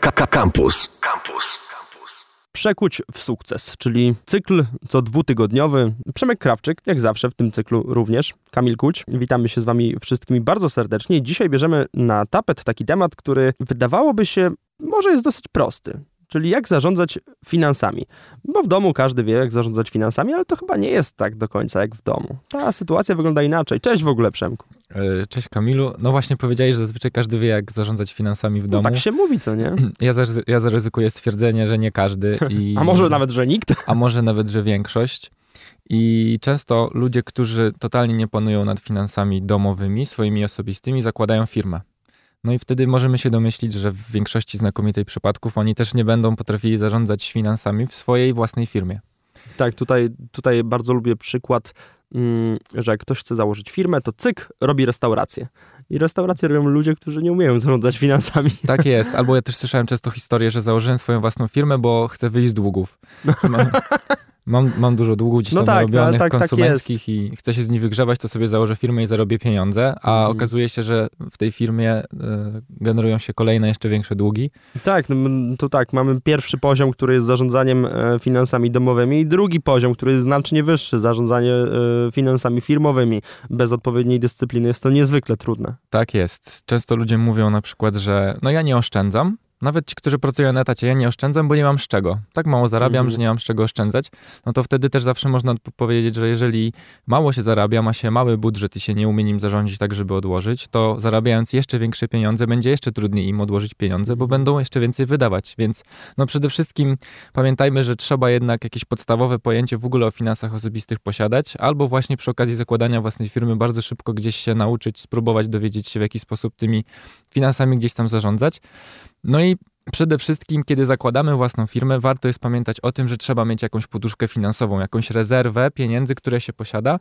Campus. Campus. Przekuć w sukces, czyli cykl co dwutygodniowy. Przemek Krawczyk, jak zawsze w tym cyklu również. Kamil Kuć, witamy się z wami wszystkimi bardzo serdecznie. Dzisiaj bierzemy na tapet taki temat, który wydawałoby się może jest dosyć prosty czyli jak zarządzać finansami. Bo w domu każdy wie, jak zarządzać finansami, ale to chyba nie jest tak do końca jak w domu. Ta sytuacja wygląda inaczej. Cześć w ogóle, Przemku. E, cześć Kamilu. No właśnie powiedziałeś, że zazwyczaj każdy wie, jak zarządzać finansami w domu. No tak się mówi, co nie? Ja, ja zaryzykuję stwierdzenie, że nie każdy. I... A może nawet, że nikt? A może nawet, że większość. I często ludzie, którzy totalnie nie panują nad finansami domowymi, swoimi osobistymi, zakładają firmę. No i wtedy możemy się domyślić, że w większości znakomitej przypadków oni też nie będą potrafili zarządzać finansami w swojej własnej firmie. Tak, tutaj, tutaj bardzo lubię przykład, że jak ktoś chce założyć firmę, to cyk, robi restaurację. I restauracje robią ludzie, którzy nie umieją zarządzać finansami. Tak jest. Albo ja też słyszałem często historię, że założyłem swoją własną firmę, bo chcę wyjść z długów. Mam, mam dużo długów gdzieś no tam tak, robionych, tak, tak konsumenckich tak i chcę się z nich wygrzebać, to sobie założę firmę i zarobię pieniądze, a mm. okazuje się, że w tej firmie y, generują się kolejne jeszcze większe długi. Tak, no, to tak, mamy pierwszy poziom, który jest zarządzaniem e, finansami domowymi i drugi poziom, który jest znacznie wyższy, zarządzanie e, finansami firmowymi. Bez odpowiedniej dyscypliny jest to niezwykle trudne. Tak jest. Często ludzie mówią na przykład, że no ja nie oszczędzam, nawet ci, którzy pracują na etacie, ja nie oszczędzam, bo nie mam z czego. Tak mało zarabiam, mm. że nie mam z czego oszczędzać. No to wtedy też zawsze można powiedzieć, że jeżeli mało się zarabia, ma się mały budżet i się nie umie nim zarządzić tak, żeby odłożyć, to zarabiając jeszcze większe pieniądze, będzie jeszcze trudniej im odłożyć pieniądze, bo będą jeszcze więcej wydawać. Więc no przede wszystkim pamiętajmy, że trzeba jednak jakieś podstawowe pojęcie w ogóle o finansach osobistych posiadać, albo właśnie przy okazji zakładania własnej firmy bardzo szybko gdzieś się nauczyć, spróbować dowiedzieć się, w jaki sposób tymi finansami gdzieś tam zarządzać. No i Przede wszystkim, kiedy zakładamy własną firmę, warto jest pamiętać o tym, że trzeba mieć jakąś poduszkę finansową, jakąś rezerwę pieniędzy, które się posiada,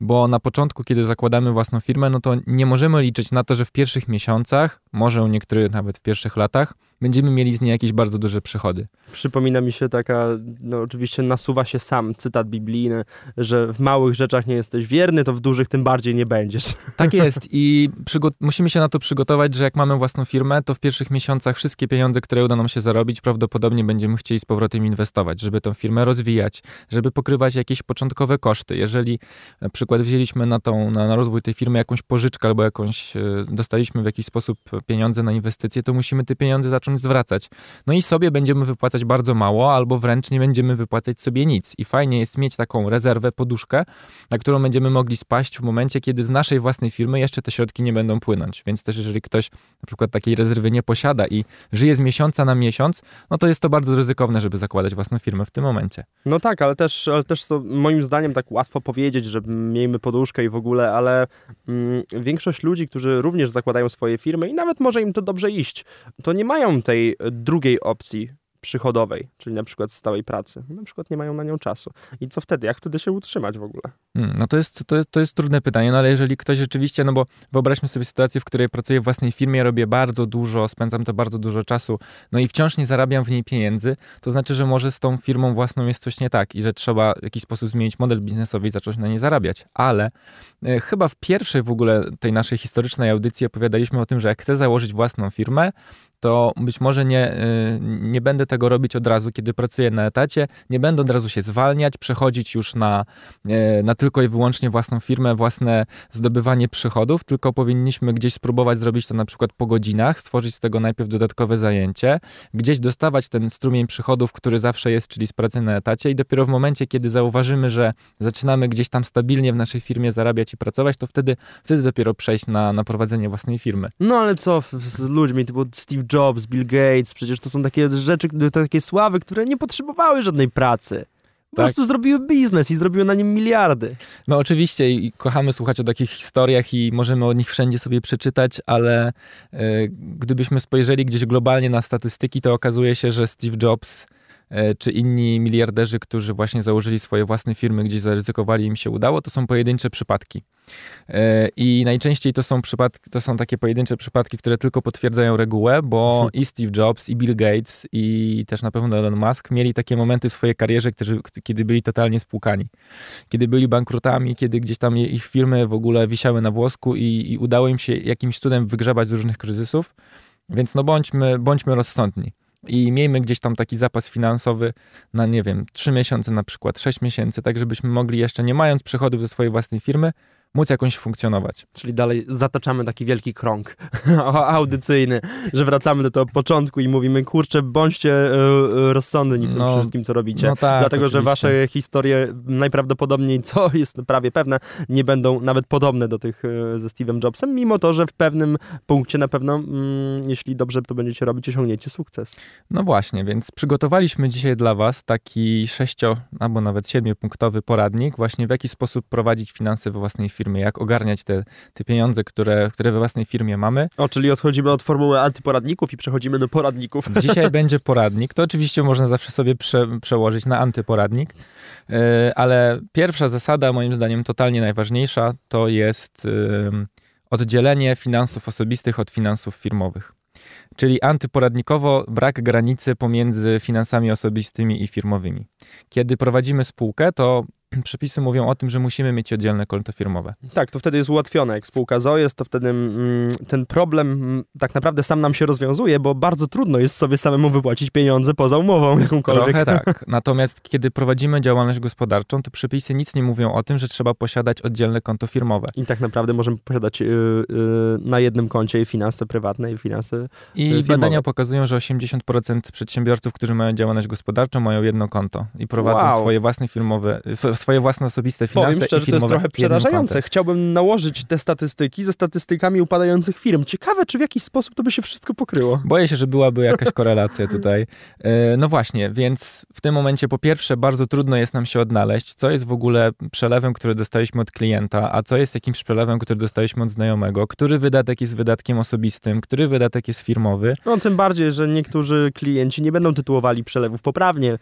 bo na początku, kiedy zakładamy własną firmę, no to nie możemy liczyć na to, że w pierwszych miesiącach, może u niektórych nawet w pierwszych latach, będziemy mieli z niej jakieś bardzo duże przychody. Przypomina mi się taka, no oczywiście nasuwa się sam cytat biblijny, że w małych rzeczach nie jesteś wierny, to w dużych tym bardziej nie będziesz. Tak jest i musimy się na to przygotować, że jak mamy własną firmę, to w pierwszych miesiącach wszystkie pieniądze, które uda nam się zarobić, prawdopodobnie będziemy chcieli z powrotem inwestować, żeby tę firmę rozwijać, żeby pokrywać jakieś początkowe koszty. Jeżeli na przykład wzięliśmy na, tą, na, na rozwój tej firmy jakąś pożyczkę albo jakąś, e, dostaliśmy w jakiś sposób pieniądze na inwestycje, to musimy te pieniądze zacząć zwracać. No i sobie będziemy wypłacać bardzo mało, albo wręcz nie będziemy wypłacać sobie nic. I fajnie jest mieć taką rezerwę, poduszkę, na którą będziemy mogli spaść w momencie, kiedy z naszej własnej firmy jeszcze te środki nie będą płynąć. Więc też jeżeli ktoś na przykład takiej rezerwy nie posiada i żyje z miesiąca na miesiąc, no to jest to bardzo ryzykowne, żeby zakładać własną firmę w tym momencie. No tak, ale też, ale też to moim zdaniem tak łatwo powiedzieć, że miejmy poduszkę i w ogóle, ale mm, większość ludzi, którzy również zakładają swoje firmy i nawet może im to dobrze iść, to nie mają tej drugiej opcji przychodowej, czyli na przykład stałej pracy. Na przykład nie mają na nią czasu. I co wtedy? Jak wtedy się utrzymać w ogóle? Hmm, no to jest, to, to jest trudne pytanie, no ale jeżeli ktoś rzeczywiście, no bo wyobraźmy sobie sytuację, w której pracuję w własnej firmie, robię bardzo dużo, spędzam to bardzo dużo czasu, no i wciąż nie zarabiam w niej pieniędzy, to znaczy, że może z tą firmą własną jest coś nie tak i że trzeba w jakiś sposób zmienić model biznesowy i zacząć na nie zarabiać. Ale e, chyba w pierwszej w ogóle tej naszej historycznej audycji opowiadaliśmy o tym, że jak chcę założyć własną firmę, to być może nie, y, nie będę tego robić od razu, kiedy pracuję na etacie, nie będę od razu się zwalniać, przechodzić już na, y, na tylko i wyłącznie własną firmę, własne zdobywanie przychodów, tylko powinniśmy gdzieś spróbować zrobić to na przykład po godzinach, stworzyć z tego najpierw dodatkowe zajęcie, gdzieś dostawać ten strumień przychodów, który zawsze jest, czyli z pracy na etacie i dopiero w momencie, kiedy zauważymy, że zaczynamy gdzieś tam stabilnie w naszej firmie zarabiać i pracować, to wtedy, wtedy dopiero przejść na, na prowadzenie własnej firmy. No ale co z ludźmi, typu Steve Jobs, Bill Gates, przecież to są takie rzeczy, takie sławy, które nie potrzebowały żadnej pracy. Po tak. prostu zrobiły biznes i zrobiły na nim miliardy. No oczywiście i kochamy słuchać o takich historiach i możemy o nich wszędzie sobie przeczytać, ale y, gdybyśmy spojrzeli gdzieś globalnie na statystyki, to okazuje się, że Steve Jobs czy inni miliarderzy, którzy właśnie założyli swoje własne firmy, gdzieś zaryzykowali, im się udało, to są pojedyncze przypadki. E, I najczęściej to są przypadki, to są takie pojedyncze przypadki, które tylko potwierdzają regułę, bo mhm. i Steve Jobs, i Bill Gates, i też na pewno Elon Musk mieli takie momenty w swojej karierze, którzy, kiedy byli totalnie spłukani. Kiedy byli bankrutami, kiedy gdzieś tam ich firmy w ogóle wisiały na włosku i, i udało im się jakimś cudem wygrzebać z różnych kryzysów Więc no bądźmy, bądźmy rozsądni i miejmy gdzieś tam taki zapas finansowy na, nie wiem, 3 miesiące na przykład, 6 miesięcy, tak żebyśmy mogli jeszcze, nie mając przychodów ze swojej własnej firmy, móc jakoś funkcjonować. Czyli dalej zataczamy taki wielki krąg audycyjny, że wracamy do tego początku i mówimy, kurczę, bądźcie e, rozsądni w tym no, wszystkim, co robicie. No tak, Dlatego, oczywiście. że wasze historie najprawdopodobniej, co jest prawie pewne, nie będą nawet podobne do tych e, ze Steve'em Jobsem, mimo to, że w pewnym punkcie na pewno, mm, jeśli dobrze to będziecie robić, osiągniecie sukces. No właśnie, więc przygotowaliśmy dzisiaj dla was taki sześcio albo nawet siedmiopunktowy poradnik, właśnie w jaki sposób prowadzić finanse we własnej firmie firmie, jak ogarniać te, te pieniądze, które, które we własnej firmie mamy. O, czyli odchodzimy od formuły antyporadników i przechodzimy do poradników. Dzisiaj będzie poradnik. To oczywiście można zawsze sobie prze, przełożyć na antyporadnik, yy, ale pierwsza zasada, moim zdaniem totalnie najważniejsza, to jest yy, oddzielenie finansów osobistych od finansów firmowych. Czyli antyporadnikowo brak granicy pomiędzy finansami osobistymi i firmowymi. Kiedy prowadzimy spółkę, to przepisy mówią o tym, że musimy mieć oddzielne konto firmowe. Tak, to wtedy jest ułatwione. Jak spółka ZO jest, to wtedy mm, ten problem mm, tak naprawdę sam nam się rozwiązuje, bo bardzo trudno jest sobie samemu wypłacić pieniądze poza umową jakąkolwiek. Trochę tak. Natomiast kiedy prowadzimy działalność gospodarczą, to przepisy nic nie mówią o tym, że trzeba posiadać oddzielne konto firmowe. I tak naprawdę możemy posiadać yy, yy, na jednym koncie i finanse prywatne i finanse I yy, badania pokazują, że 80% przedsiębiorców, którzy mają działalność gospodarczą, mają jedno konto i prowadzą wow. swoje własne firmowe, swoje własne osobiste finanse Powiem szczerze, to jest trochę przerażające. Chciałbym nałożyć te statystyki ze statystykami upadających firm. Ciekawe, czy w jakiś sposób to by się wszystko pokryło. Boję się, że byłaby jakaś korelacja tutaj. E, no właśnie, więc w tym momencie po pierwsze bardzo trudno jest nam się odnaleźć, co jest w ogóle przelewem, który dostaliśmy od klienta, a co jest jakimś przelewem, który dostaliśmy od znajomego, który wydatek jest wydatkiem osobistym, który wydatek jest firmowy. No tym bardziej, że niektórzy klienci nie będą tytułowali przelewów poprawnie.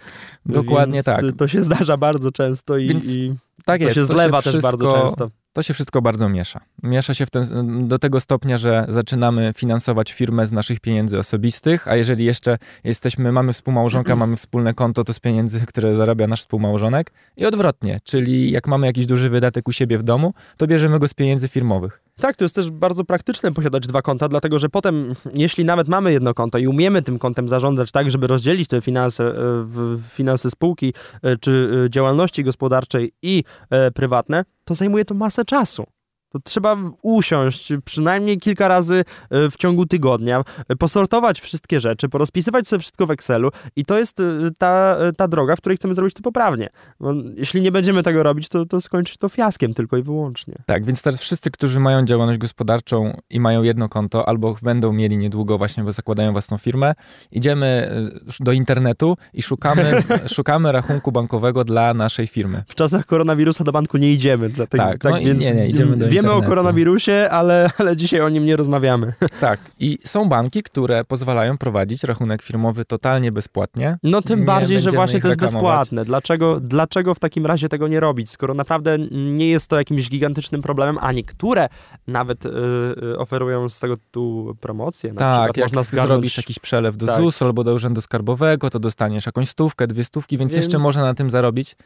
Dokładnie tak. To się zdarza bardzo często i, więc i tak to jest, się zlewa się wszystko, też bardzo często. To się wszystko bardzo miesza. Miesza się ten, do tego stopnia, że zaczynamy finansować firmę z naszych pieniędzy osobistych, a jeżeli jeszcze jesteśmy, mamy współmałżonka, mamy wspólne konto, to z pieniędzy, które zarabia nasz współmałżonek i odwrotnie, czyli jak mamy jakiś duży wydatek u siebie w domu, to bierzemy go z pieniędzy firmowych. Tak, to jest też bardzo praktyczne posiadać dwa konta, dlatego że potem, jeśli nawet mamy jedno konto i umiemy tym kontem zarządzać tak, żeby rozdzielić te finanse, e, finanse spółki e, czy e, działalności gospodarczej i prywatne, to zajmuje to masę czasu to trzeba usiąść przynajmniej kilka razy e, w ciągu tygodnia, e, posortować wszystkie rzeczy, porozpisywać sobie wszystko w Excelu i to jest e, ta, ta droga, w której chcemy zrobić to poprawnie. No, jeśli nie będziemy tego robić, to, to skończy to fiaskiem tylko i wyłącznie. Tak, więc teraz wszyscy, którzy mają działalność gospodarczą i mają jedno konto, albo będą mieli niedługo właśnie, bo zakładają własną firmę, idziemy do internetu i szukamy, szukamy rachunku bankowego dla naszej firmy. W czasach koronawirusa do banku nie idziemy. Dlatego, tak, tak no więc nie, nie, idziemy do Wiemy o koronawirusie, ale, ale dzisiaj o nim nie rozmawiamy. Tak. I są banki, które pozwalają prowadzić rachunek firmowy totalnie bezpłatnie. No tym nie bardziej, że właśnie to jest bezpłatne. Dlaczego, dlaczego w takim razie tego nie robić, skoro naprawdę nie jest to jakimś gigantycznym problemem, a niektóre nawet yy, oferują z tego tu promocję. Na tak, jak można zgarnąć... zrobisz jakiś przelew do tak. ZUS albo do Urzędu Skarbowego, to dostaniesz jakąś stówkę, dwie stówki, więc Wiem. jeszcze można na tym zarobić.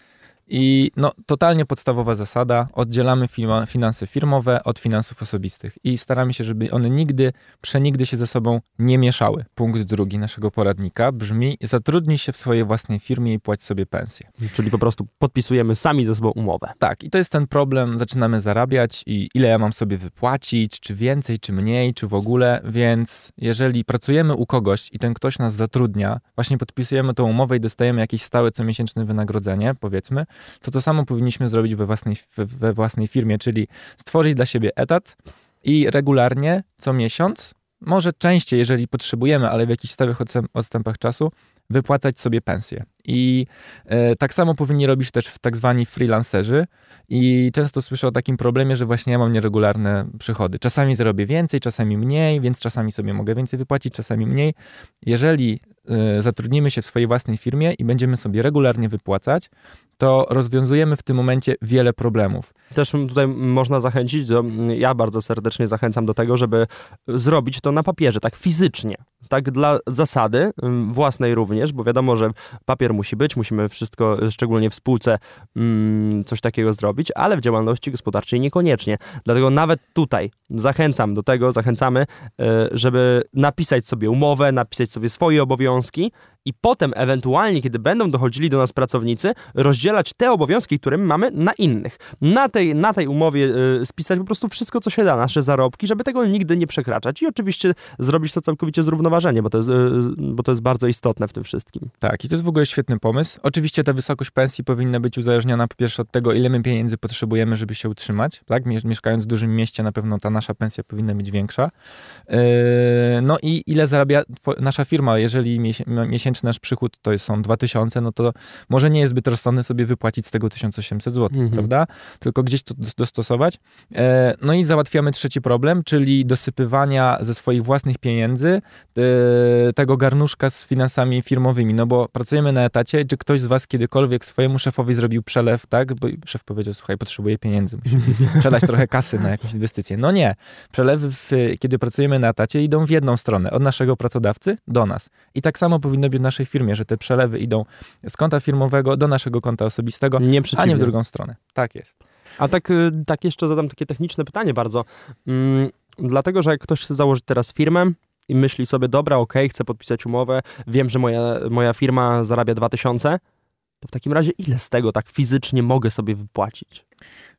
I no, totalnie podstawowa zasada, oddzielamy firma, finanse firmowe od finansów osobistych i staramy się, żeby one nigdy, przenigdy się ze sobą nie mieszały. Punkt drugi naszego poradnika brzmi, zatrudnij się w swojej własnej firmie i płać sobie pensję. Czyli po prostu podpisujemy sami ze sobą umowę. Tak, i to jest ten problem, zaczynamy zarabiać i ile ja mam sobie wypłacić, czy więcej, czy mniej, czy w ogóle, więc jeżeli pracujemy u kogoś i ten ktoś nas zatrudnia, właśnie podpisujemy tą umowę i dostajemy jakieś stałe comiesięczne wynagrodzenie, powiedzmy, to to samo powinniśmy zrobić we własnej, we własnej firmie, czyli stworzyć dla siebie etat i regularnie, co miesiąc, może częściej, jeżeli potrzebujemy, ale w jakichś stałych odstępach czasu, wypłacać sobie pensję. I e, tak samo powinni robić też tak zwani freelancerzy. I często słyszę o takim problemie, że właśnie ja mam nieregularne przychody. Czasami zarobię więcej, czasami mniej, więc czasami sobie mogę więcej wypłacić, czasami mniej. Jeżeli e, zatrudnimy się w swojej własnej firmie i będziemy sobie regularnie wypłacać, to rozwiązujemy w tym momencie wiele problemów. Też tutaj można zachęcić, do, ja bardzo serdecznie zachęcam do tego, żeby zrobić to na papierze, tak fizycznie. Tak dla zasady własnej również, bo wiadomo, że papier musi być, musimy wszystko, szczególnie w spółce, coś takiego zrobić, ale w działalności gospodarczej niekoniecznie. Dlatego nawet tutaj zachęcam do tego, zachęcamy, e, żeby napisać sobie umowę, napisać sobie swoje obowiązki i potem ewentualnie, kiedy będą dochodzili do nas pracownicy, rozdzielać te obowiązki, które my mamy na innych. Na tej, na tej umowie y, spisać po prostu wszystko, co się da, nasze zarobki, żeby tego nigdy nie przekraczać i oczywiście zrobić to całkowicie zrównoważenie, bo to jest, y, bo to jest bardzo istotne w tym wszystkim. Tak, i to jest w ogóle świetny pomysł. Oczywiście ta wysokość pensji powinna być uzależniona po pierwsze od tego, ile my pieniędzy potrzebujemy, żeby się utrzymać. Tak? Mieszkając w dużym mieście, na pewno ta nasza pensja powinna być większa. Yy, no i ile zarabia nasza firma, jeżeli miesięcznie miesięczny nasz przychód to są 2000, no to może nie jest zbyt rozsądne sobie wypłacić z tego 1800 zł, mhm. prawda? Tylko gdzieś to dostosować. E, no i załatwiamy trzeci problem, czyli dosypywania ze swoich własnych pieniędzy e, tego garnuszka z finansami firmowymi, no bo pracujemy na etacie, czy ktoś z was kiedykolwiek swojemu szefowi zrobił przelew, tak? Bo szef powiedział, słuchaj, potrzebuję pieniędzy, musimy przelać trochę kasy na jakąś inwestycję. No nie. Przelewy, w, kiedy pracujemy na etacie, idą w jedną stronę, od naszego pracodawcy do nas. I tak samo powinno być naszej firmie, że te przelewy idą z konta firmowego do naszego konta osobistego, nie a nie w drugą stronę. Tak jest. A tak, y, tak jeszcze zadam takie techniczne pytanie bardzo. Mm, dlatego, że jak ktoś chce założyć teraz firmę, i myśli sobie, dobra, okej, okay, chcę podpisać umowę, wiem, że moja, moja firma zarabia 2000, to w takim razie ile z tego tak fizycznie mogę sobie wypłacić?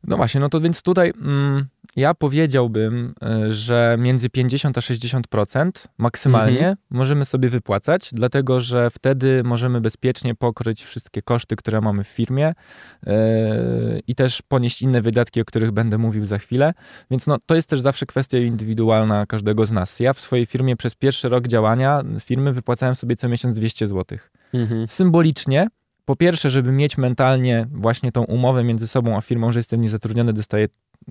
No właśnie, no to więc tutaj mm, ja powiedziałbym, e, że między 50 a 60% maksymalnie mhm. możemy sobie wypłacać, dlatego że wtedy możemy bezpiecznie pokryć wszystkie koszty, które mamy w firmie yy, i też ponieść inne wydatki, o których będę mówił za chwilę. Więc no, to jest też zawsze kwestia indywidualna każdego z nas. Ja w swojej firmie przez pierwszy rok działania firmy wypłacałem sobie co miesiąc 200 zł. Mhm. Symbolicznie, po pierwsze, żeby mieć mentalnie właśnie tą umowę między sobą a firmą, że jestem niezatrudniony, dostaję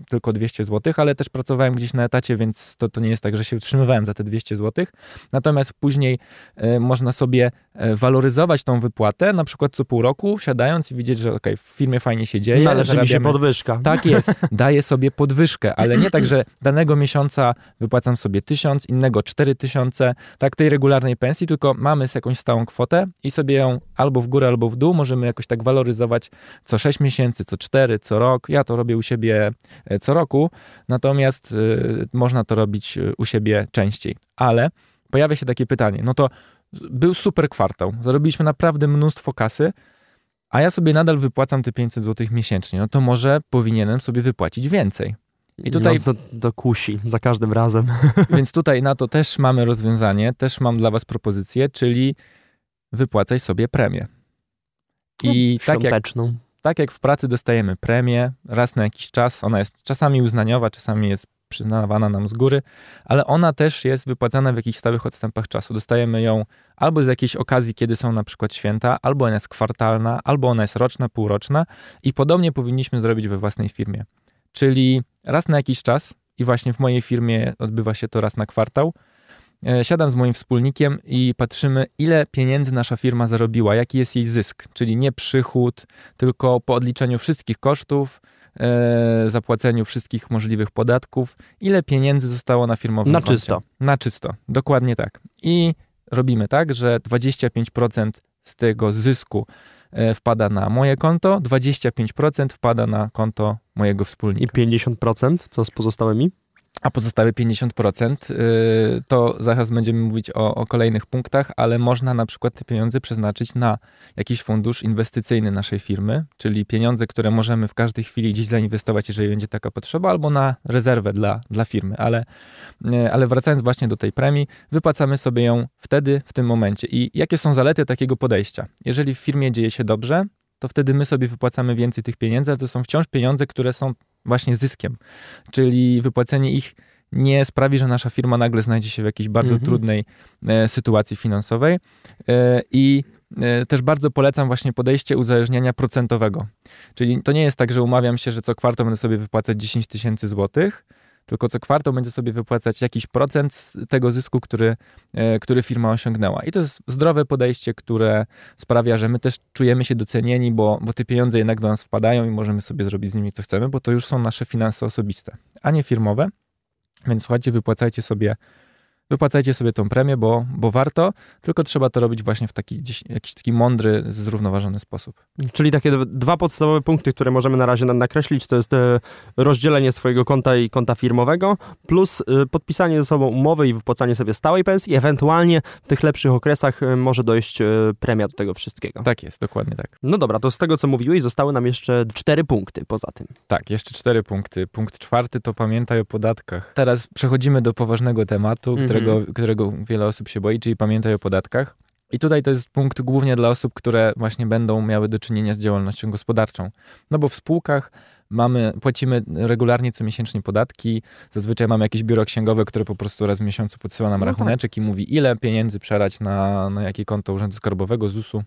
tylko 200 zł, ale też pracowałem gdzieś na etacie, więc to, to nie jest tak, że się utrzymywałem za te 200 zł. Natomiast później e, można sobie e, waloryzować tą wypłatę, na przykład co pół roku, siadając i widzieć, że ok, w firmie fajnie się dzieje. Należy zarabiamy... mi się podwyżka. Tak jest, daję sobie podwyżkę, ale nie tak, że danego miesiąca wypłacam sobie 1000, innego 4000, tak tej regularnej pensji, tylko mamy jakąś stałą kwotę i sobie ją albo w górę, albo w dół możemy jakoś tak waloryzować co 6 miesięcy, co 4, co rok. Ja to robię u siebie co roku, natomiast e, można to robić e, u siebie częściej. Ale pojawia się takie pytanie, no to był super kwartał, zarobiliśmy naprawdę mnóstwo kasy, a ja sobie nadal wypłacam te 500 zł miesięcznie, no to może powinienem sobie wypłacić więcej. I tutaj no, to, to kusi za każdym razem. Więc tutaj na to też mamy rozwiązanie, też mam dla was propozycję, czyli wypłacaj sobie premię. I no, tak jak, tak jak w pracy dostajemy premię raz na jakiś czas, ona jest czasami uznaniowa, czasami jest przyznawana nam z góry, ale ona też jest wypłacana w jakichś stałych odstępach czasu. Dostajemy ją albo z jakiejś okazji, kiedy są na przykład święta, albo ona jest kwartalna, albo ona jest roczna, półroczna i podobnie powinniśmy zrobić we własnej firmie. Czyli raz na jakiś czas i właśnie w mojej firmie odbywa się to raz na kwartał, siadam z moim wspólnikiem i patrzymy, ile pieniędzy nasza firma zarobiła, jaki jest jej zysk, czyli nie przychód, tylko po odliczeniu wszystkich kosztów, e, zapłaceniu wszystkich możliwych podatków, ile pieniędzy zostało na firmowym Na koncie. czysto. Na czysto, dokładnie tak. I robimy tak, że 25% z tego zysku e, wpada na moje konto, 25% wpada na konto mojego wspólnika. I 50% co z pozostałymi? A pozostałe 50% y, to zaraz będziemy mówić o, o, kolejnych punktach, ale można na przykład te pieniądze przeznaczyć na jakiś fundusz inwestycyjny naszej firmy, czyli pieniądze, które możemy w każdej chwili gdzieś zainwestować, jeżeli będzie taka potrzeba, albo na rezerwę dla, dla firmy. Ale, y, ale wracając właśnie do tej premii, wypłacamy sobie ją wtedy, w tym momencie. I jakie są zalety takiego podejścia? Jeżeli w firmie dzieje się dobrze, to wtedy my sobie wypłacamy więcej tych pieniędzy, ale to są wciąż pieniądze, które są właśnie zyskiem. Czyli wypłacenie ich nie sprawi, że nasza firma nagle znajdzie się w jakiejś bardzo mhm. trudnej e, sytuacji finansowej. E, I e, też bardzo polecam właśnie podejście uzależniania procentowego. Czyli to nie jest tak, że umawiam się, że co kwartał będę sobie wypłacać 10 tysięcy złotych, tylko co kwartał będzie sobie wypłacać jakiś procent tego zysku, który, e, który firma osiągnęła. I to jest zdrowe podejście, które sprawia, że my też czujemy się docenieni, bo, bo te pieniądze jednak do nas wpadają i możemy sobie zrobić z nimi co chcemy, bo to już są nasze finanse osobiste, a nie firmowe. Więc słuchajcie, wypłacajcie sobie wypłacajcie sobie tą premię, bo, bo warto, tylko trzeba to robić właśnie w taki gdzieś, jakiś taki mądry, zrównoważony sposób. Czyli takie dwa podstawowe punkty, które możemy na razie nakreślić, to jest e, rozdzielenie swojego konta i konta firmowego, plus e, podpisanie ze sobą umowy i wypłacanie sobie stałej pensji, ewentualnie w tych lepszych okresach e, może dojść premia do tego wszystkiego. Tak jest, dokładnie tak. No dobra, to z tego, co mówiłeś, zostały nam jeszcze cztery punkty poza tym. Tak, jeszcze cztery punkty. Punkt czwarty to pamiętaj o podatkach. Teraz przechodzimy do poważnego tematu, mm którego, mhm. którego wiele osób się boi, czyli pamiętaj o podatkach. I tutaj to jest punkt głównie dla osób, które właśnie będą miały do czynienia z działalnością gospodarczą. No bo w spółkach mamy, płacimy regularnie comiesięcznie podatki. Zazwyczaj mamy jakieś biuro księgowe, które po prostu raz w miesiącu podsyła nam no rachuneczek tak. i mówi, ile pieniędzy przelać na, na jakie konto Urzędu Skarbowego, ZUS-u.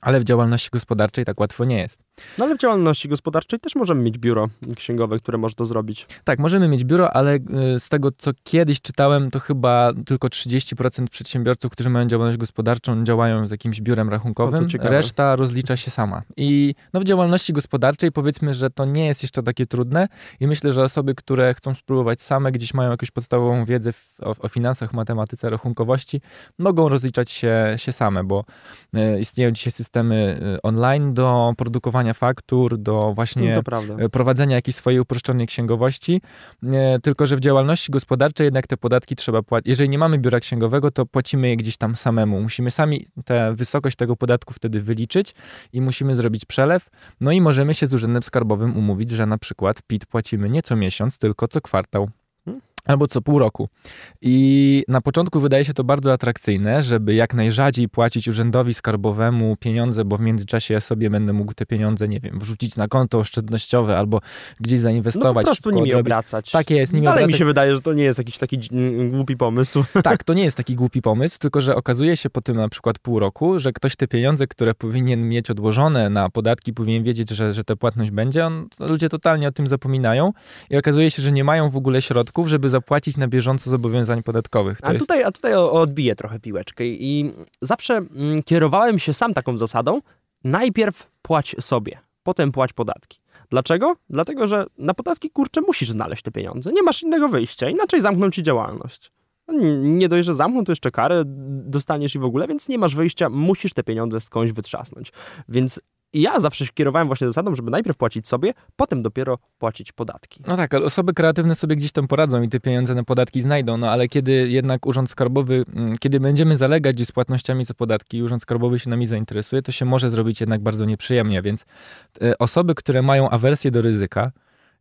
Ale w działalności gospodarczej tak łatwo nie jest. No ale w działalności gospodarczej też możemy mieć biuro księgowe, które może to zrobić. Tak, możemy mieć biuro, ale y, z tego, co kiedyś czytałem, to chyba tylko 30% przedsiębiorców, którzy mają działalność gospodarczą, działają z jakimś biurem rachunkowym. Reszta rozlicza się sama. I no, w działalności gospodarczej powiedzmy, że to nie jest jeszcze takie trudne i myślę, że osoby, które chcą spróbować same, gdzieś mają jakąś podstawową wiedzę w, o, o, finansach, matematyce, rachunkowości, mogą rozliczać się, się same, bo y, istnieją dzisiaj systemy y, online do produkowania faktur, do właśnie e, prowadzenia jakiejś swojej uproszczonej księgowości. E, tylko, że w działalności gospodarczej jednak te podatki trzeba płacić. Jeżeli nie mamy biura księgowego, to płacimy je gdzieś tam samemu. Musimy sami tę wysokość tego podatku wtedy wyliczyć i musimy zrobić przelew. No i możemy się z Urzędem Skarbowym umówić, że na przykład PIT płacimy nie co miesiąc, tylko co kwartał albo co pół roku. I na początku wydaje się to bardzo atrakcyjne, żeby jak najrzadziej płacić urzędowi skarbowemu pieniądze, bo w międzyczasie ja sobie będę mógł te pieniądze, nie wiem, wrzucić na konto oszczędnościowe albo gdzieś zainwestować. No po prostu nimi obracać. Tak jest, nimi Dalej obracać. mi się wydaje, że to nie jest jakiś taki głupi pomysł. Tak, to nie jest taki głupi pomysł, tylko że okazuje się po tym na przykład pół roku, że ktoś te pieniądze, które powinien mieć odłożone na podatki, powinien wiedzieć, że, że ta płatność będzie, on, ludzie totalnie o tym zapominają i okazuje się, że nie mają w ogóle środków, żeby zapłacić na bieżąco zobowiązań podatkowych. a, jest... tutaj, a tutaj odbiję trochę piłeczkę i zawsze mm, kierowałem się sam taką zasadą, najpierw płać sobie, potem płać podatki. Dlaczego? Dlatego, że na podatki, kurczę, musisz znaleźć te pieniądze. Nie masz innego wyjścia, inaczej zamkną ci działalność. Nie dość, że zamkną, to jeszcze karę dostaniesz i w ogóle, więc nie masz wyjścia, musisz te pieniądze skądś wytrzasnąć. Więc i ja zawsze się kierowałem właśnie zasadą, żeby najpierw płacić sobie, potem dopiero płacić podatki. No tak, ale osoby kreatywne sobie gdzieś tam poradzą i te pieniądze na podatki znajdą, no ale kiedy jednak Urząd Skarbowy, mm, kiedy będziemy zalegać z płatnościami za podatki i Urząd Skarbowy się nami zainteresuje, to się może zrobić jednak bardzo nieprzyjemnie, więc e, osoby, które mają awersję do ryzyka,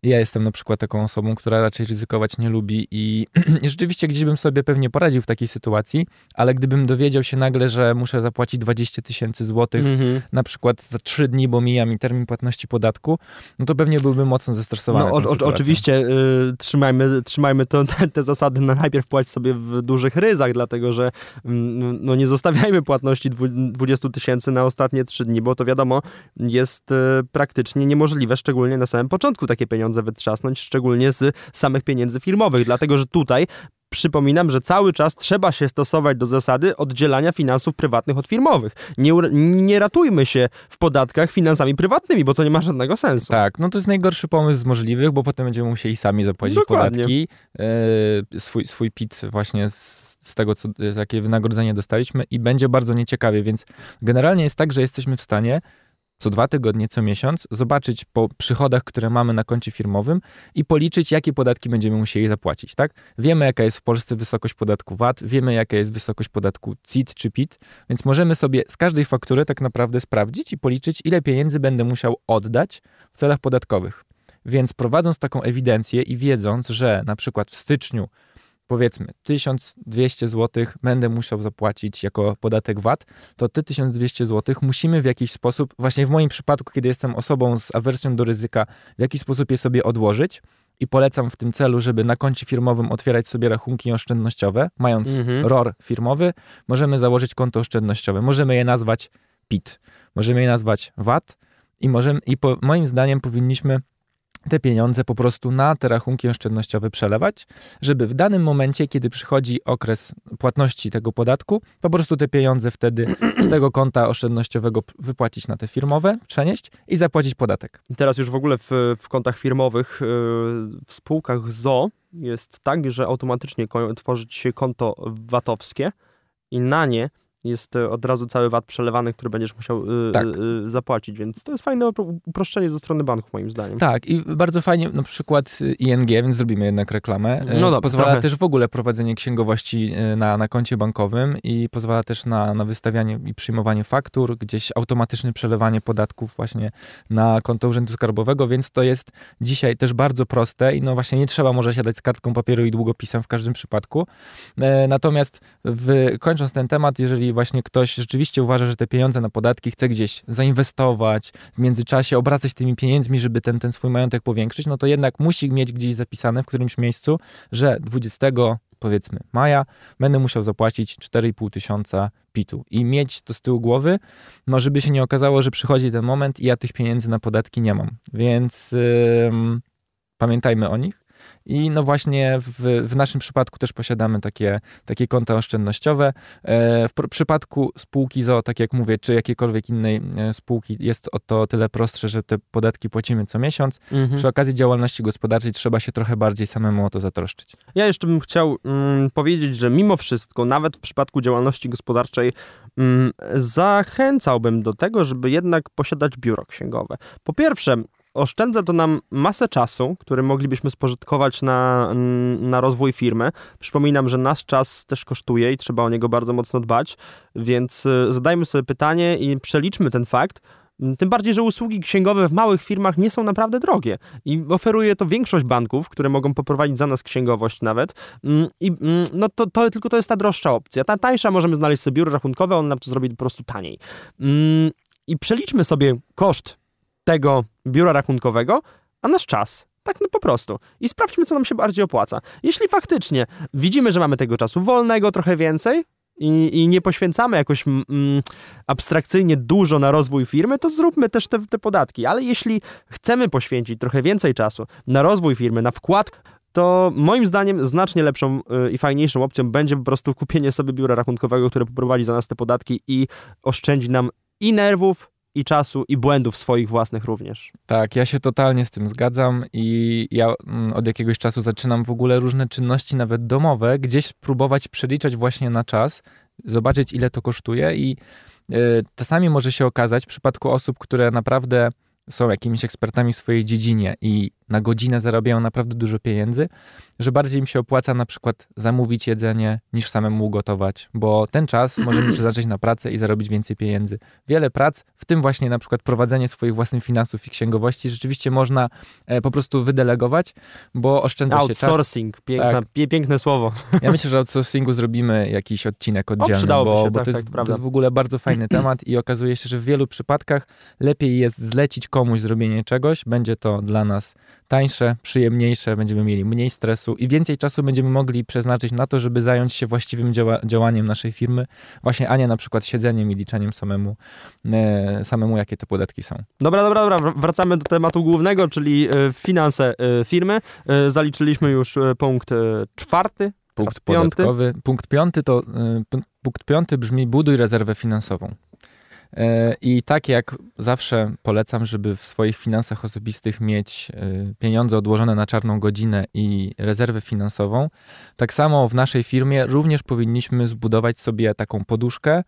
ja jestem na przykład taką osobą, która raczej ryzykować nie lubi i, i rzeczywiście gdzieś bym sobie pewnie poradził w takiej sytuacji, ale gdybym dowiedział się nagle, że muszę zapłacić 20 tysięcy złotych mm -hmm. na przykład za 3 dni, bo mija mi termin płatności podatku, no to pewnie byłbym mocno zestresowany. No, o, o, oczywiście y, trzymajmy, trzymajmy to, te, te, zasady na najpierw płać sobie w dużych ryzach, dlatego że y, no, nie zostawiajmy płatności 20 tysięcy na ostatnie 3 dni, bo to wiadomo jest y, praktycznie niemożliwe, szczególnie na samym początku takie pieniądze pieniądze wytrzasnąć, szczególnie z samych pieniędzy firmowych, dlatego że tutaj przypominam, że cały czas trzeba się stosować do zasady oddzielania finansów prywatnych od firmowych. Nie, nie ratujmy się w podatkach finansami prywatnymi, bo to nie ma żadnego sensu. Tak, no to jest najgorszy pomysł z możliwych, bo potem będziemy musieli sami zapłacić Dokładnie. podatki, yy, swój, swój PIT właśnie z z tego, co, jakie wynagrodzenie dostaliśmy i będzie bardzo nieciekawie, więc generalnie jest tak, że jesteśmy w stanie co dwa tygodnie, co miesiąc, zobaczyć po przychodach, które mamy na koncie firmowym i policzyć, jakie podatki będziemy musieli zapłacić, tak? Wiemy, jaka jest w Polsce wysokość podatku VAT, wiemy, jaka jest wysokość podatku CIT czy PIT, więc możemy sobie z każdej faktury tak naprawdę sprawdzić i policzyć, ile pieniędzy będę musiał oddać w celach podatkowych. Więc prowadząc taką ewidencję i wiedząc, że na przykład w styczniu powiedzmy 1200 zł będę musiał zapłacić jako podatek VAT, to te 1200 zł musimy w jakiś sposób, właśnie w moim przypadku, kiedy jestem osobą z awersją do ryzyka, w jakiś sposób je sobie odłożyć. I polecam w tym celu, żeby na koncie firmowym otwierać sobie rachunki oszczędnościowe. Mając mhm. ROR firmowy, możemy założyć konto oszczędnościowe. Możemy je nazwać PIT, możemy je nazwać VAT i, możemy, i po, moim zdaniem powinniśmy te pieniądze po prostu na te rachunki oszczędnościowe przelewać, żeby w danym momencie, kiedy przychodzi okres płatności tego podatku, po prostu te pieniądze wtedy z tego konta oszczędnościowego wypłacić na te firmowe, przenieść i zapłacić podatek. Teraz już w ogóle w, w kontach firmowych, yy, w spółkach ZO jest tak, że automatycznie tworzy się konto VAT-owskie i na nie jest e, od razu cały VAT przelewany, który będziesz musiał y, tak. y, zapłacić, więc to jest fajne uproszczenie ze strony banków, moim zdaniem. Tak, i bardzo fajnie, na przykład ING, więc zrobimy jednak reklamę, no dobra, pozwala trochę. też w ogóle prowadzenie księgowości na, na koncie bankowym i pozwala też na, na wystawianie i przyjmowanie faktur, gdzieś automatyczne przelewanie podatków właśnie na konto Urzędu Skarbowego, więc to jest dzisiaj też bardzo proste i no właśnie nie trzeba może siadać z kartką papieru i długopisem w każdym przypadku. Natomiast w, kończąc ten temat, jeżeli właśnie ktoś rzeczywiście uważa, że te pieniądze na podatki chce gdzieś zainwestować, w międzyczasie obracać tymi pieniędzmi, żeby ten, ten swój majątek powiększyć, no to jednak musi mieć gdzieś zapisane w którymś miejscu, że 20 powiedzmy maja, będę musiał zapłacić 4,5 tysiąca PIT-u i mieć to z tyłu głowy, no żeby się nie okazało, że przychodzi ten moment i ja tych pieniędzy na podatki nie mam. Więc yy, pamiętajmy o nich. I no właśnie w, w naszym przypadku też posiadamy takie, takie konta oszczędnościowe. E, w przypadku spółki ZO, tak jak mówię, czy jakiejkolwiek innej e, spółki jest o to tyle prostsze, że te podatki płacimy co miesiąc. Mhm. Przy okazji działalności gospodarczej trzeba się trochę bardziej samemu o to zatroszczyć. Ja jeszcze bym chciał mm, powiedzieć, że mimo wszystko, nawet w przypadku działalności gospodarczej, mm, zachęcałbym do tego, żeby jednak posiadać biuro księgowe. Po pierwsze, oszczędza to nam masę czasu, który moglibyśmy spożytkować na, na rozwój firmy. Przypominam, że nasz czas też kosztuje i trzeba o niego bardzo mocno dbać, więc y, zadajmy sobie pytanie i przeliczmy ten fakt. Tym bardziej, że usługi księgowe w małych firmach nie są naprawdę drogie i oferuje to większość banków, które mogą poprowadzić za nas księgowość nawet. Mm, I mm, no to, to tylko to jest ta droższa opcja. Ta tańsza możemy znaleźć sobie biuro rachunkowe, on nam to zrobi po prostu taniej. Mm, I przeliczmy sobie koszt tego biura rachunkowego, a nasz czas. Tak no po prostu. I sprawdźmy, co nam się bardziej opłaca. Jeśli faktycznie widzimy, że mamy tego czasu wolnego trochę więcej, i, i, nie poświęcamy jakoś mm, abstrakcyjnie dużo na rozwój firmy, to zróbmy też te, te, podatki. Ale jeśli chcemy poświęcić trochę więcej czasu na rozwój firmy, na wkład, to moim zdaniem znacznie lepszą y, i fajniejszą opcją będzie po prostu kupienie sobie biura rachunkowego, które poprowadzi za nas te podatki i oszczędzi nam i nerwów, i czasu, i błędów swoich własnych również. Tak, ja się totalnie z tym zgadzam i ja mm, od jakiegoś czasu zaczynam w ogóle różne czynności, nawet domowe, gdzieś próbować przeliczać właśnie na czas, zobaczyć ile to kosztuje i y, czasami może się okazać w przypadku osób, które naprawdę są jakimiś ekspertami w swojej dziedzinie i na godzinę zarabiają naprawdę dużo pieniędzy, że bardziej im się opłaca na przykład zamówić jedzenie niż samemu ugotować, bo ten czas możemy przeznaczyć na pracę i zarobić więcej pieniędzy. Wiele prac, w tym właśnie na przykład prowadzenie swoich własnych finansów i księgowości, rzeczywiście można e, po prostu wydelegować, bo oszczędza się czas. Outsourcing, piękne, tak. piękne słowo. Ja myślę, że outsourcingu zrobimy jakiś odcinek oddzielny, o, bo, się, bo tak, to, jest, tak, to jest w ogóle bardzo fajny temat i okazuje się, że w wielu przypadkach lepiej jest zlecić komuś zrobienie czegoś, będzie to dla nas tańsze, przyjemniejsze, będziemy mieli mniej stresu i więcej czasu będziemy mogli przeznaczyć na to, żeby zająć się właściwym działa działaniem naszej firmy, właśnie, a nie na przykład siedzeniem i liczeniem samemu, e, samemu jakie te podatki są. Dobra, dobra, dobra, wracamy do tematu głównego, czyli e, finanse e, firmy. E, zaliczyliśmy już punkt czwarty, Punkt podatkowy. Punkt piąty to punkt piąty brzmi buduj rezerwę finansową. E, I tak jak zawsze polecam, żeby w swoich finansach osobistych mieć e, pieniądze odłożone na czarną godzinę i rezerwę finansową, tak samo w naszej firmie również powinniśmy zbudować sobie taką poduszkę,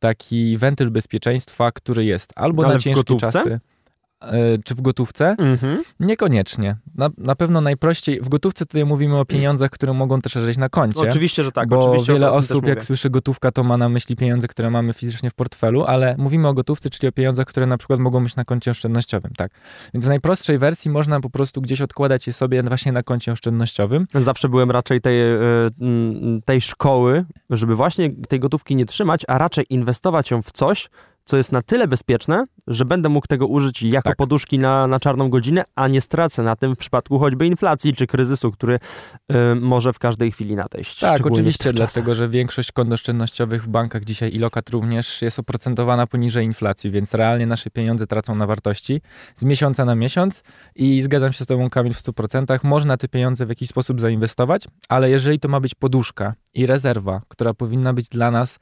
taki wentyl bezpieczeństwa, który jest albo Ale na ciężkie czasy. E, czy w gotówce? Mhm. Niekoniecznie. Na, na pewno najprościej, w gotówce tutaj mówimy o pieniądzach, które mogą też leżeć na koncie. Oczywiście, że tak. Bo oczywiście wiele osób, jak słyszy gotówka, to ma na myśli pieniądze, które mamy fizycznie w portfelu, ale mówimy o gotówce, czyli o pieniądzach, które na przykład mogą być na koncie oszczędnościowym, tak. Więc w najprostszej wersji można po prostu gdzieś odkładać je sobie właśnie na koncie oszczędnościowym. Zawsze byłem raczej tej, e, tej szkoły, żeby właśnie tej gotówki nie trzymać, a raczej inwestować ją w coś, co jest na tyle bezpieczne, że będę mógł tego użyć jako Tak. poduszki na, na czarną godzinę, a nie stracę na tym w przypadku choćby inflacji czy kryzysu, który y, może w każdej chwili nadejść. Tak, oczywiście, dlatego że większość kont oszczędnościowych w bankach dzisiaj i lokat również jest oprocentowana poniżej inflacji, więc realnie nasze pieniądze tracą na wartości z miesiąca na miesiąc i zgadzam się z Tobą, Kamil, w 100%. Można te pieniądze w jakiś sposób zainwestować, ale jeżeli to ma być poduszka i rezerwa, która powinna być dla nas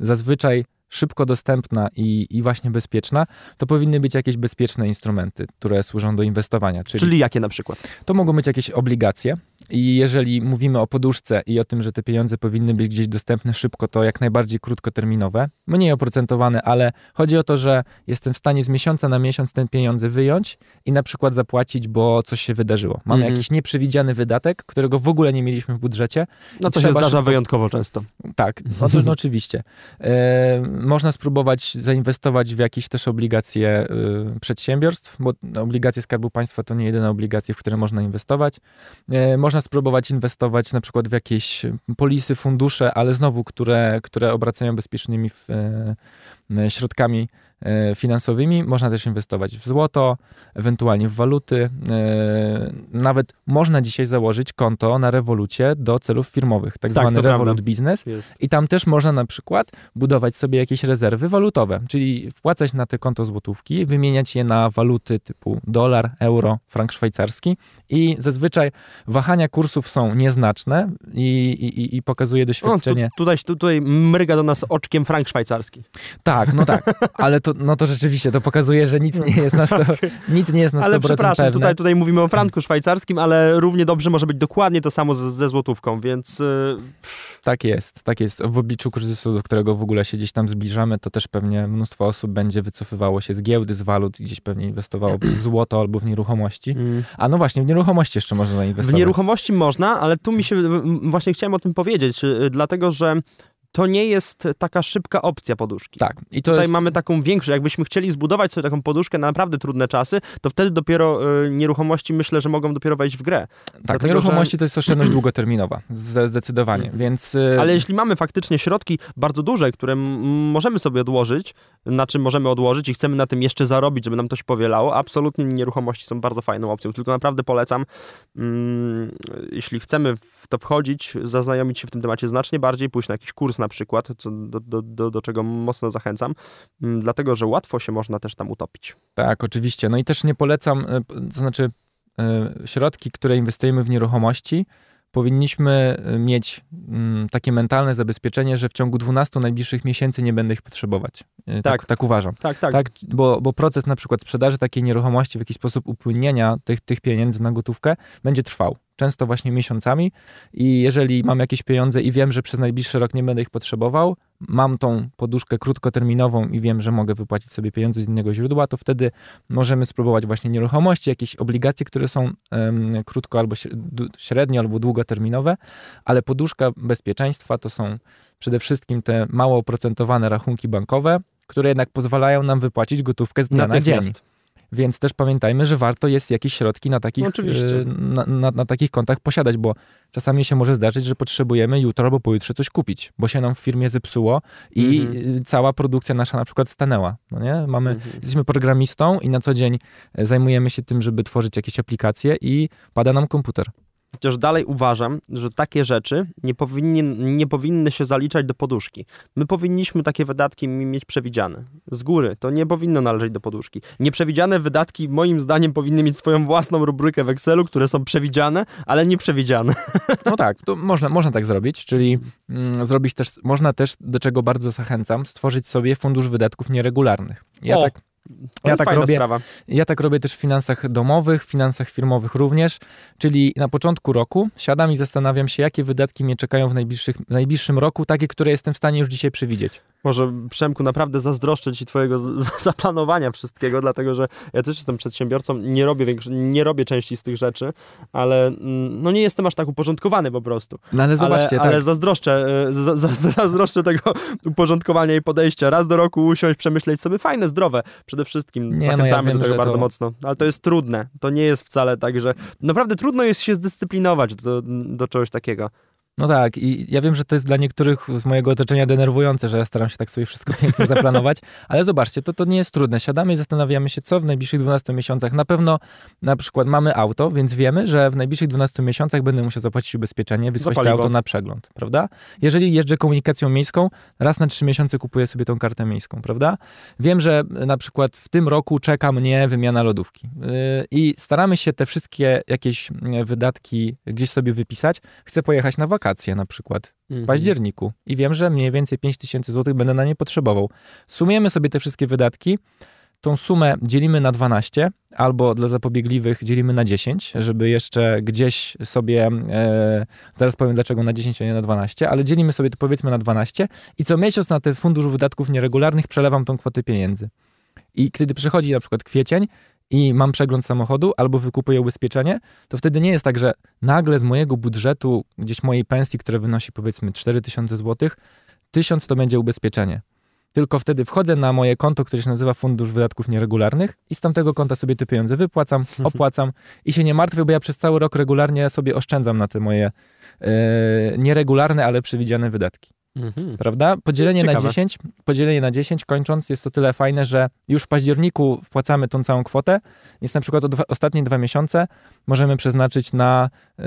zazwyczaj szybko dostępna i, i właśnie bezpieczna, to powinny być jakieś bezpieczne instrumenty, które służą do inwestowania. Czyli, Czyli jakie na przykład? to mogą być jakieś obligacje i jeżeli mówimy o poduszce i o tym, że te pieniądze powinny być gdzieś dostępne szybko, to jak najbardziej krótkoterminowe, mniej oprocentowane, ale chodzi o to, że jestem w stanie z miesiąca na miesiąc ten pieniądze wyjąć i na przykład zapłacić, bo coś się wydarzyło. Mamy Mhm. jakiś nieprzewidziany wydatek, którego w ogóle nie mieliśmy w budżecie. No to się zdarza szybko- wyjątkowo często. Tak, no to no, oczywiście. E, można spróbować zainwestować w jakieś też obligacje y, przedsiębiorstw, bo obligacje Skarbu Państwa to nie jedyne obligacje, w które można inwestować. E, można spróbować inwestować na przykład w jakieś polisy, fundusze, ale znowu, które, które obracają bezpiecznymi w, e, środkami e, finansowymi. Można też inwestować w złoto, ewentualnie w waluty. E, Nawet można dzisiaj założyć konto na rewolucie do celów firmowych, tak, Tak, zwany. Revolut Business. Jest. I tam też można na przykład budować sobie jakieś rezerwy walutowe, czyli wpłacać na te konto złotówki, wymieniać je na waluty typu dolar, euro, frank szwajcarski i zazwyczaj wahania kursów są nieznaczne i, i, i pokazuje O, tu, doświadczenie. tutaj, tutaj mryga do nas oczkiem frank szwajcarski. Tak, no tak, ale to, no to rzeczywiście to pokazuje, że nic nie jest na, sto, nic nie jest na 100% Ale przepraszam, pewne. tutaj, tutaj mówimy o franku szwajcarskim, ale równie dobrze może być dokładnie to samo z, ze złotówką, więc y, Tak jest, tak jest. W obliczu kryzysu, do którego w ogóle się gdzieś tam zbliżamy, to też pewnie mnóstwo osób będzie wycofywało się z giełdy, z walut, gdzieś pewnie inwestowało w złoto albo w nieruchomości. mm, A no właśnie, w nieruchomości jeszcze można w zainwestować. nieruchomości można, ale tu mi się właśnie chciałem o tym powiedzieć, y, dlatego że to nie jest taka szybka opcja poduszki. Tak, i to Tutaj jest... mamy taką większą, jakbyśmy chcieli zbudować sobie taką poduszkę na naprawdę trudne czasy, to wtedy dopiero y, nieruchomości myślę, że mogą dopiero wejść w grę. Tak, dlatego, nieruchomości to jest oszczędność długoterminowa, zde- zdecydowanie, więc... y, Ale jeśli mamy faktycznie środki bardzo duże, które możemy sobie odłożyć, na czym możemy odłożyć i chcemy na tym jeszcze zarobić, żeby nam to się powielało, absolutnie nieruchomości są bardzo fajną opcją. Tylko naprawdę polecam, mm, jeśli chcemy w to wchodzić, zaznajomić się w tym temacie znacznie bardziej, pójść na jakiś kurs na przykład, co, do, do, do, do czego mocno zachęcam, mm, dlatego że łatwo się można też tam utopić. Tak, oczywiście. No i też nie polecam, p- to znaczy y, środki, które inwestujemy w nieruchomości, powinniśmy y, mieć mm, takie mentalne zabezpieczenie, że w ciągu 12 najbliższych miesięcy nie będę ich potrzebować. Tak, Tak. tak uważam. Tak, tak. Tak, bo, bo proces na przykład sprzedaży takiej nieruchomości w jakiś sposób upłynienia tych, tych pieniędzy na gotówkę będzie trwał. Często właśnie miesiącami i jeżeli mam jakieś pieniądze i wiem, że przez najbliższy rok nie będę ich potrzebował, mam tą poduszkę krótkoterminową i wiem, że mogę wypłacić sobie pieniądze z innego źródła, to wtedy możemy spróbować właśnie nieruchomości, jakieś obligacje, które są em, krótko albo średnio albo długoterminowe, ale poduszka bezpieczeństwa to są przede wszystkim te mało oprocentowane rachunki bankowe, które jednak pozwalają nam wypłacić gotówkę z dnia na dzień. Więc też pamiętajmy, że warto jest jakieś środki na takich, No oczywiście. e, na, na, na takich kontach posiadać, bo czasami się może zdarzyć, że potrzebujemy jutro albo pojutrze coś kupić, bo się nam w firmie zepsuło i Mhm. e, cała produkcja nasza na przykład stanęła. No nie? Mamy, Mhm. Jesteśmy programistą i na co dzień e, zajmujemy się tym, żeby tworzyć jakieś aplikacje i pada nam komputer. Chociaż dalej uważam, że takie rzeczy nie, powinien, nie powinny się zaliczać do poduszki. My powinniśmy takie wydatki mi- mieć przewidziane. Z góry. To nie powinno należeć do poduszki. Nieprzewidziane wydatki moim zdaniem powinny mieć swoją własną rubrykę w Excelu, które są przewidziane, ale nieprzewidziane. No tak, to można, można tak zrobić, czyli mm, zrobić też, można też, do czego bardzo zachęcam, stworzyć sobie fundusz wydatków nieregularnych. Ja O, tak, Ja tak robię. sprawa. Ja tak robię też w finansach domowych, w finansach firmowych również, czyli na początku roku siadam i zastanawiam się, jakie wydatki mnie czekają w najbliższych, w najbliższym roku, takie, które jestem w stanie już dzisiaj przewidzieć. Może Przemku, naprawdę zazdroszczę ci twojego zaplanowania wszystkiego, dlatego że ja też jestem przedsiębiorcą, nie robię, większy, nie robię części z tych rzeczy, ale mm, no nie jestem aż tak uporządkowany po prostu. No ale zobaczcie, ale, tak, ale zazdroszczę, e, za, za, zazdroszczę tego uporządkowania i podejścia. Raz do roku usiąść, przemyśleć sobie fajne, zdrowe. Przede wszystkim Nie, no ja zachęcamy wiem, do tego bardzo to- mocno. Ale to jest trudne. To nie jest wcale tak, że naprawdę trudno jest się zdyscyplinować do, do czegoś takiego. No tak, i ja wiem, że to jest dla niektórych z mojego otoczenia denerwujące, że ja staram się tak sobie wszystko pięknie zaplanować, ale zobaczcie, to, to nie jest trudne. Siadamy i zastanawiamy się, co w najbliższych 12 miesiącach. Na pewno na przykład mamy auto, więc wiemy, że w najbliższych 12 miesiącach będę musiał zapłacić ubezpieczenie, wysłać to auto na przegląd, prawda? Jeżeli jeżdżę komunikacją miejską, raz na 3 miesiące kupuję sobie tą kartę miejską, prawda? Wiem, że na przykład w tym roku czeka mnie wymiana lodówki yy, i staramy się te wszystkie jakieś wydatki gdzieś sobie wypisać. Chcę pojechać na wakacje, wakacje na przykład w mhm. październiku i wiem, że mniej więcej 5 tysięcy złotych będę na nie potrzebował. Sumujemy sobie te wszystkie wydatki, tą sumę dzielimy na 12 albo dla zapobiegliwych dzielimy na 10, żeby jeszcze gdzieś sobie, e, zaraz powiem dlaczego na 10, a nie na 12, ale dzielimy sobie to powiedzmy na 12 i co miesiąc na ten fundusz wydatków nieregularnych przelewam tą kwotę pieniędzy. I kiedy przychodzi na przykład kwiecień, i mam przegląd samochodu albo wykupuję ubezpieczenie, to wtedy nie jest tak, że nagle z mojego budżetu, gdzieś mojej pensji, która wynosi powiedzmy 4000 zł, 1000 to będzie ubezpieczenie. Tylko wtedy wchodzę na moje konto, które się nazywa Fundusz Wydatków Nieregularnych i z tamtego konta sobie te pieniądze wypłacam, opłacam i się nie martwię, bo ja przez cały rok regularnie sobie oszczędzam na te moje yy, nieregularne, ale przewidziane wydatki. Mhm. Prawda? Podzielenie Ciekawe. na 10, podzielenie na 10, kończąc, jest to tyle fajne, że już w październiku wpłacamy tą całą kwotę. Jest na przykład dwa, ostatnie dwa miesiące możemy przeznaczyć na, yy,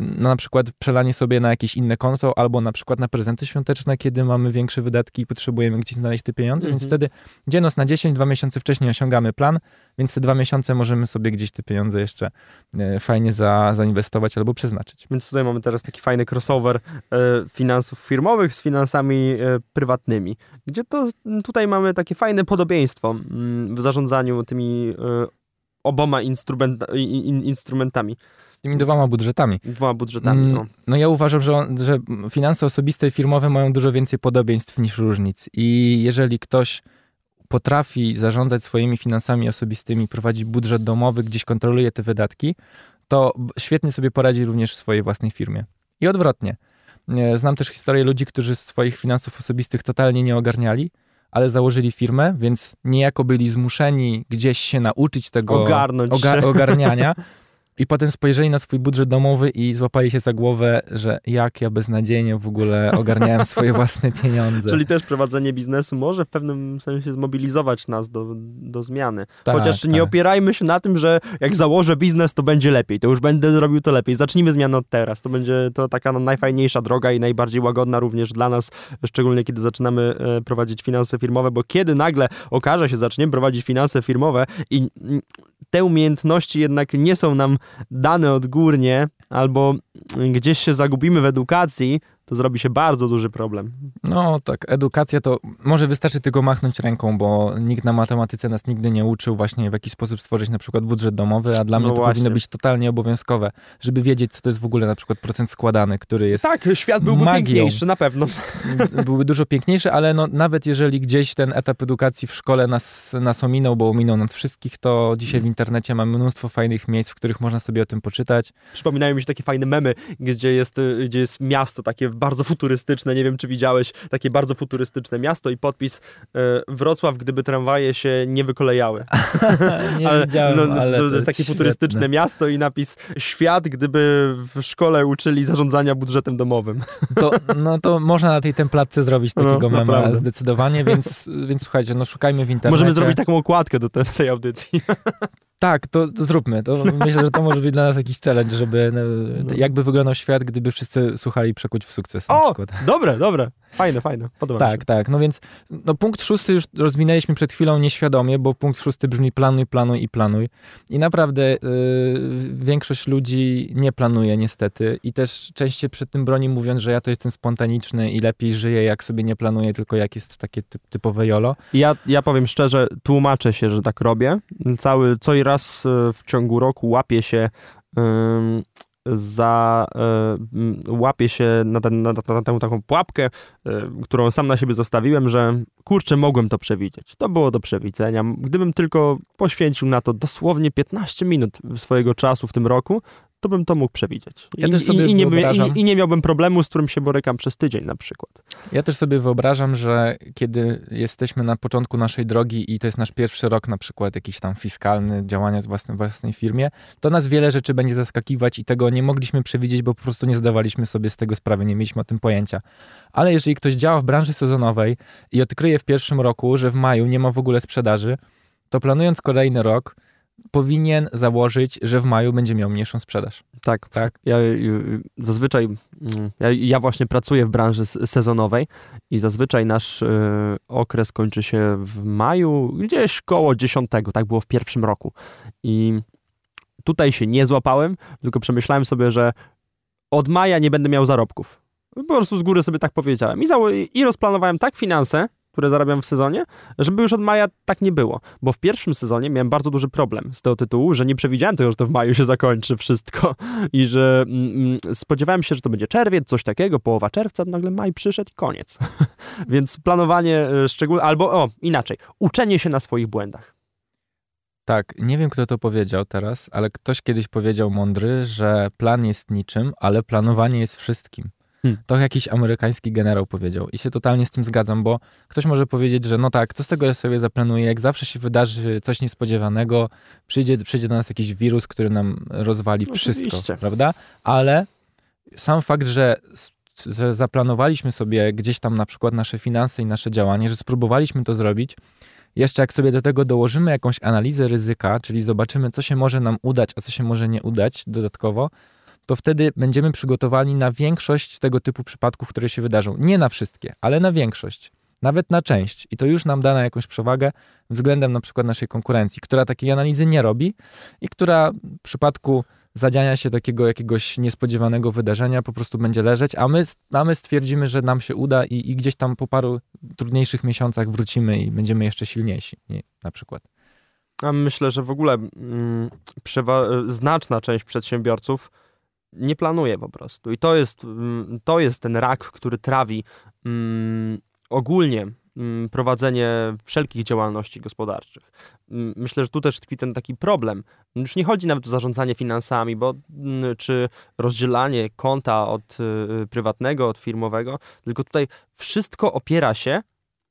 na na przykład przelanie sobie na jakieś inne konto, albo na przykład na prezenty świąteczne, kiedy mamy większe wydatki i potrzebujemy gdzieś znaleźć te pieniądze, mhm. więc wtedy dzienos na 10, dwa miesiące wcześniej osiągamy plan, więc te dwa miesiące możemy sobie gdzieś te pieniądze jeszcze yy, fajnie za, zainwestować albo przeznaczyć. Więc tutaj mamy teraz taki fajny crossover yy, finansów firmowych z finansami e, prywatnymi, gdzie to tutaj mamy takie fajne podobieństwo mm, w zarządzaniu tymi e, oboma instrumenta, instrumentami. Tymi dwoma budżetami. Dwoma budżetami, mm, no. no ja uważam, że, że finanse osobiste i firmowe mają dużo więcej podobieństw niż różnic. I jeżeli ktoś potrafi zarządzać swoimi finansami osobistymi, prowadzić budżet domowy, gdzieś kontroluje te wydatki, to świetnie sobie poradzi również w swojej własnej firmie. I odwrotnie. Znam też historię ludzi, którzy swoich finansów osobistych totalnie nie ogarniali, ale założyli firmę, więc niejako byli zmuszeni gdzieś się nauczyć tego Ogarnąć oga ogarniania. I potem spojrzeli na swój budżet domowy i złapali się za głowę, że jak ja beznadziejnie w ogóle ogarniałem swoje własne pieniądze. Czyli też prowadzenie biznesu może w pewnym sensie zmobilizować nas do, do zmiany. Tak, Chociaż tak. nie opierajmy się na tym, że jak założę biznes, to będzie lepiej. To już będę robił to lepiej. Zacznijmy zmianę od teraz. To będzie to taka najfajniejsza droga i najbardziej łagodna również dla nas, szczególnie kiedy zaczynamy e, prowadzić finanse firmowe, bo kiedy nagle okaże się, zaczniemy prowadzić finanse firmowe i te umiejętności jednak nie są nam dane odgórnie, albo gdzieś się zagubimy w edukacji, to zrobi się bardzo duży problem. No tak, edukacja to może wystarczy tylko machnąć ręką, bo nikt na matematyce nas nigdy nie uczył właśnie w jaki sposób stworzyć na przykład budżet domowy, a dla no mnie to właśnie. powinno być totalnie obowiązkowe, żeby wiedzieć, co to jest w ogóle na przykład procent składany, który jest Tak, świat byłby magią. piękniejszy, na pewno. Byłby dużo piękniejszy, ale no, nawet jeżeli gdzieś ten etap edukacji w szkole nas, nas ominął, bo ominął nas wszystkich, to dzisiaj w internecie mamy mnóstwo fajnych miejsc, w których można sobie o tym poczytać. Przypominają mi się takie fajne memy, gdzie jest, gdzie jest miasto takie bardzo futurystyczne, nie wiem czy widziałeś, takie bardzo futurystyczne miasto i podpis e, Wrocław, gdyby tramwaje się nie wykolejały. nie ale, widziałem, no, ale to, to jest takie świetne. futurystyczne miasto i napis świat, gdyby w szkole uczyli zarządzania budżetem domowym. To, no to można na tej templatce zrobić no, takiego no, mema zdecydowanie, więc, więc słuchajcie, no szukajmy w internecie. Możemy zrobić taką okładkę do te, tej audycji. Tak, to, to, zróbmy. To myślę, że to może być dla nas jakiś challenge, żeby no, no. jakby wyglądał świat, gdyby wszyscy słuchali Przekuć w sukces. O, dobre, dobre. Fajne, fajne. Podoba tak, mi się. Tak, No więc no, punkt szósty już rozwinęliśmy przed chwilą nieświadomie, bo punkt szósty brzmi planuj, planuj i planuj. I naprawdę yy, większość ludzi nie planuje niestety i też częściej przed tym broni mówiąc, że ja to jestem spontaniczny i lepiej żyję jak sobie nie planuję, tylko jak jest takie typ, typowe jolo. Ja, ja powiem szczerze, tłumaczę się, że tak robię. Cały, co i raz y, w ciągu roku łapię się za, y, łapię się na, ten, na, na, tę taką pułapkę, y, którą sam na siebie zostawiłem, że kurczę, mogłem to przewidzieć. To było do przewidzenia. Gdybym tylko poświęcił na to dosłownie 15 minut swojego czasu w tym roku, to bym to mógł przewidzieć. Ja I, też sobie i, i, nie, wyobrażam- i, I nie miałbym problemu, z którym się borykam przez tydzień na przykład. Ja też sobie wyobrażam, że kiedy jesteśmy na początku naszej drogi i to jest nasz pierwszy rok, na przykład jakiś tam fiskalny, działania z własnej, własnej firmie, to nas wiele rzeczy będzie zaskakiwać i tego nie mogliśmy przewidzieć, bo po prostu nie zdawaliśmy sobie z tego sprawy, nie mieliśmy o tym pojęcia. Ale jeżeli ktoś działa w branży sezonowej i odkryje w pierwszym roku, że w maju nie ma w ogóle sprzedaży, to planując kolejny rok, powinien założyć, że w maju będzie miał mniejszą sprzedaż. Tak, Tak. Ja y, zazwyczaj, mm, ja, ja właśnie pracuję w branży sezonowej i zazwyczaj nasz y, okres kończy się w maju, gdzieś koło 10, tak było w pierwszym roku. I tutaj się nie złapałem, tylko przemyślałem sobie, że od maja nie będę miał zarobków. Po prostu z góry sobie tak powiedziałem. I, i rozplanowałem tak finanse, które zarabiam w sezonie, żeby już od maja tak nie było. Bo w pierwszym sezonie miałem bardzo duży problem z tego tytułu, że nie przewidziałem tego, że to w maju się zakończy wszystko i że mm, mm, spodziewałem się, że to będzie czerwiec, coś takiego, połowa czerwca, nagle maj przyszedł i koniec. Więc planowanie y, szczególne, albo o, inaczej, uczenie się na swoich błędach. Tak, nie wiem kto to powiedział teraz, ale ktoś kiedyś powiedział mądry, że plan jest niczym, ale planowanie jest wszystkim. Hmm. To jakiś amerykański generał powiedział i się totalnie z tym zgadzam, bo ktoś może powiedzieć, że no tak, co z tego ja sobie zaplanuję, jak zawsze się wydarzy coś niespodziewanego, przyjdzie, przyjdzie do nas jakiś wirus, który nam rozwali wszystko, Oczywiście. prawda? Ale sam fakt, że, że zaplanowaliśmy sobie gdzieś tam na przykład nasze finanse i nasze działanie, że spróbowaliśmy to zrobić, jeszcze jak sobie do tego dołożymy jakąś analizę ryzyka, czyli zobaczymy, co się może nam udać, a co się może nie udać dodatkowo, to wtedy będziemy przygotowani na większość tego typu przypadków, które się wydarzą. Nie na wszystkie, ale na większość. Nawet na część. I to już nam da na jakąś przewagę względem na przykład naszej konkurencji, która takiej analizy nie robi i która w przypadku zadziania się takiego jakiegoś niespodziewanego wydarzenia po prostu będzie leżeć, a my, a my stwierdzimy, że nam się uda i, i gdzieś tam po paru trudniejszych miesiącach wrócimy i będziemy jeszcze silniejsi, nie, na przykład. A myślę, że w ogóle mm, znaczna część przedsiębiorców nie planuje po prostu. I to jest, mm, to jest ten rak, który trawi mm, ogólnie mm, prowadzenie wszelkich działalności gospodarczych. Mm, Myślę, że tu też tkwi ten taki problem. Już nie chodzi nawet o zarządzanie finansami, bo mm, czy rozdzielanie konta od y, prywatnego, od firmowego, tylko tutaj wszystko opiera się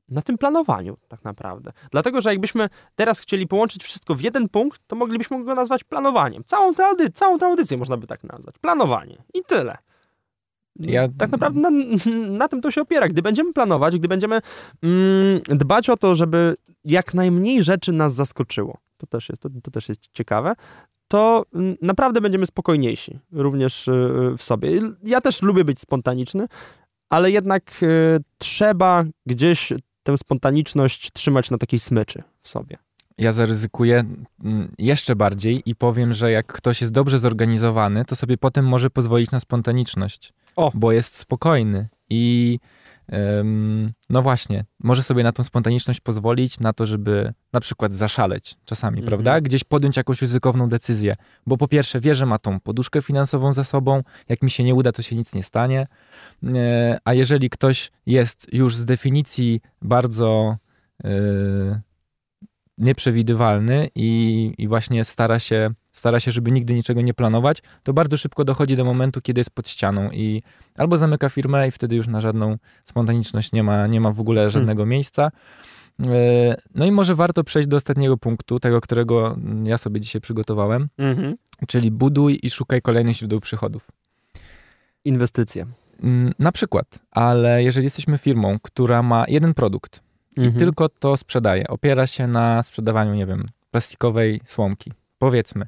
na tym planowaniu tak naprawdę. Dlatego, że jakbyśmy teraz chcieli połączyć wszystko w jeden punkt, to moglibyśmy go nazwać planowaniem. Całą tę, audy- całą tę audycję można by tak nazwać. Planowanie. I tyle. Ja- Tak naprawdę na, na tym to się opiera. Gdy będziemy planować, gdy będziemy mm, dbać o to, żeby jak najmniej rzeczy nas zaskoczyło, to też jest, to, to też jest ciekawe, to mm, naprawdę będziemy spokojniejsi również y, w sobie. Ja też lubię być spontaniczny, ale jednak y, trzeba gdzieś tę spontaniczność trzymać na takiej smyczy w sobie. Ja zaryzykuję mm, jeszcze bardziej i powiem, że jak ktoś jest dobrze zorganizowany, to sobie potem może pozwolić na spontaniczność, O. bo jest spokojny i no właśnie, może sobie na tą spontaniczność pozwolić, na to, żeby na przykład zaszaleć czasami, Mhm. prawda? Gdzieś podjąć jakąś ryzykowną decyzję, bo po pierwsze wie, że ma tą poduszkę finansową za sobą, jak mi się nie uda, to się nic nie stanie, E, a jeżeli ktoś jest już z definicji bardzo e, nieprzewidywalny i, i właśnie stara się, stara się, żeby nigdy niczego nie planować, to bardzo szybko dochodzi do momentu, kiedy jest pod ścianą i albo zamyka firmę i wtedy już na żadną spontaniczność nie ma, nie ma w ogóle żadnego miejsca. E, No i może warto przejść do ostatniego punktu, tego, którego ja sobie dzisiaj przygotowałem, Mhm. czyli buduj i szukaj kolejnych źródeł przychodów. Inwestycje. Mm, Na przykład, ale jeżeli jesteśmy firmą, która ma jeden produkt i Mhm. tylko to sprzedaje, opiera się na sprzedawaniu, nie wiem, plastikowej słomki, powiedzmy,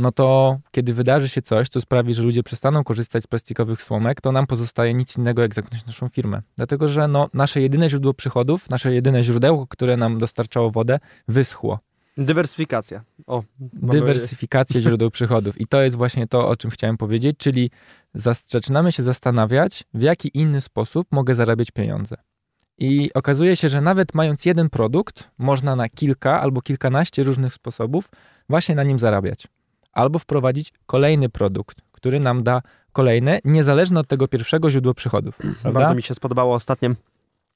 no to kiedy wydarzy się coś, co sprawi, że ludzie przestaną korzystać z plastikowych słomek, to nam pozostaje nic innego, jak zamknąć naszą firmę. Dlatego, że no, nasze jedyne źródło przychodów, nasze jedyne źródełko, które nam dostarczało wodę, wyschło. Dywersyfikacja. O, Dywersyfikacja źródeł przychodów. I to jest właśnie to, o czym chciałem powiedzieć, czyli zaczynamy się zastanawiać, w jaki inny sposób mogę zarabiać pieniądze. I okazuje się, że nawet mając jeden produkt, można na kilka albo kilkanaście różnych sposobów właśnie na nim zarabiać. Albo wprowadzić kolejny produkt, który nam da kolejne, niezależne od tego pierwszego źródła przychodów. Prawda? Bardzo mi się spodobało ostatnie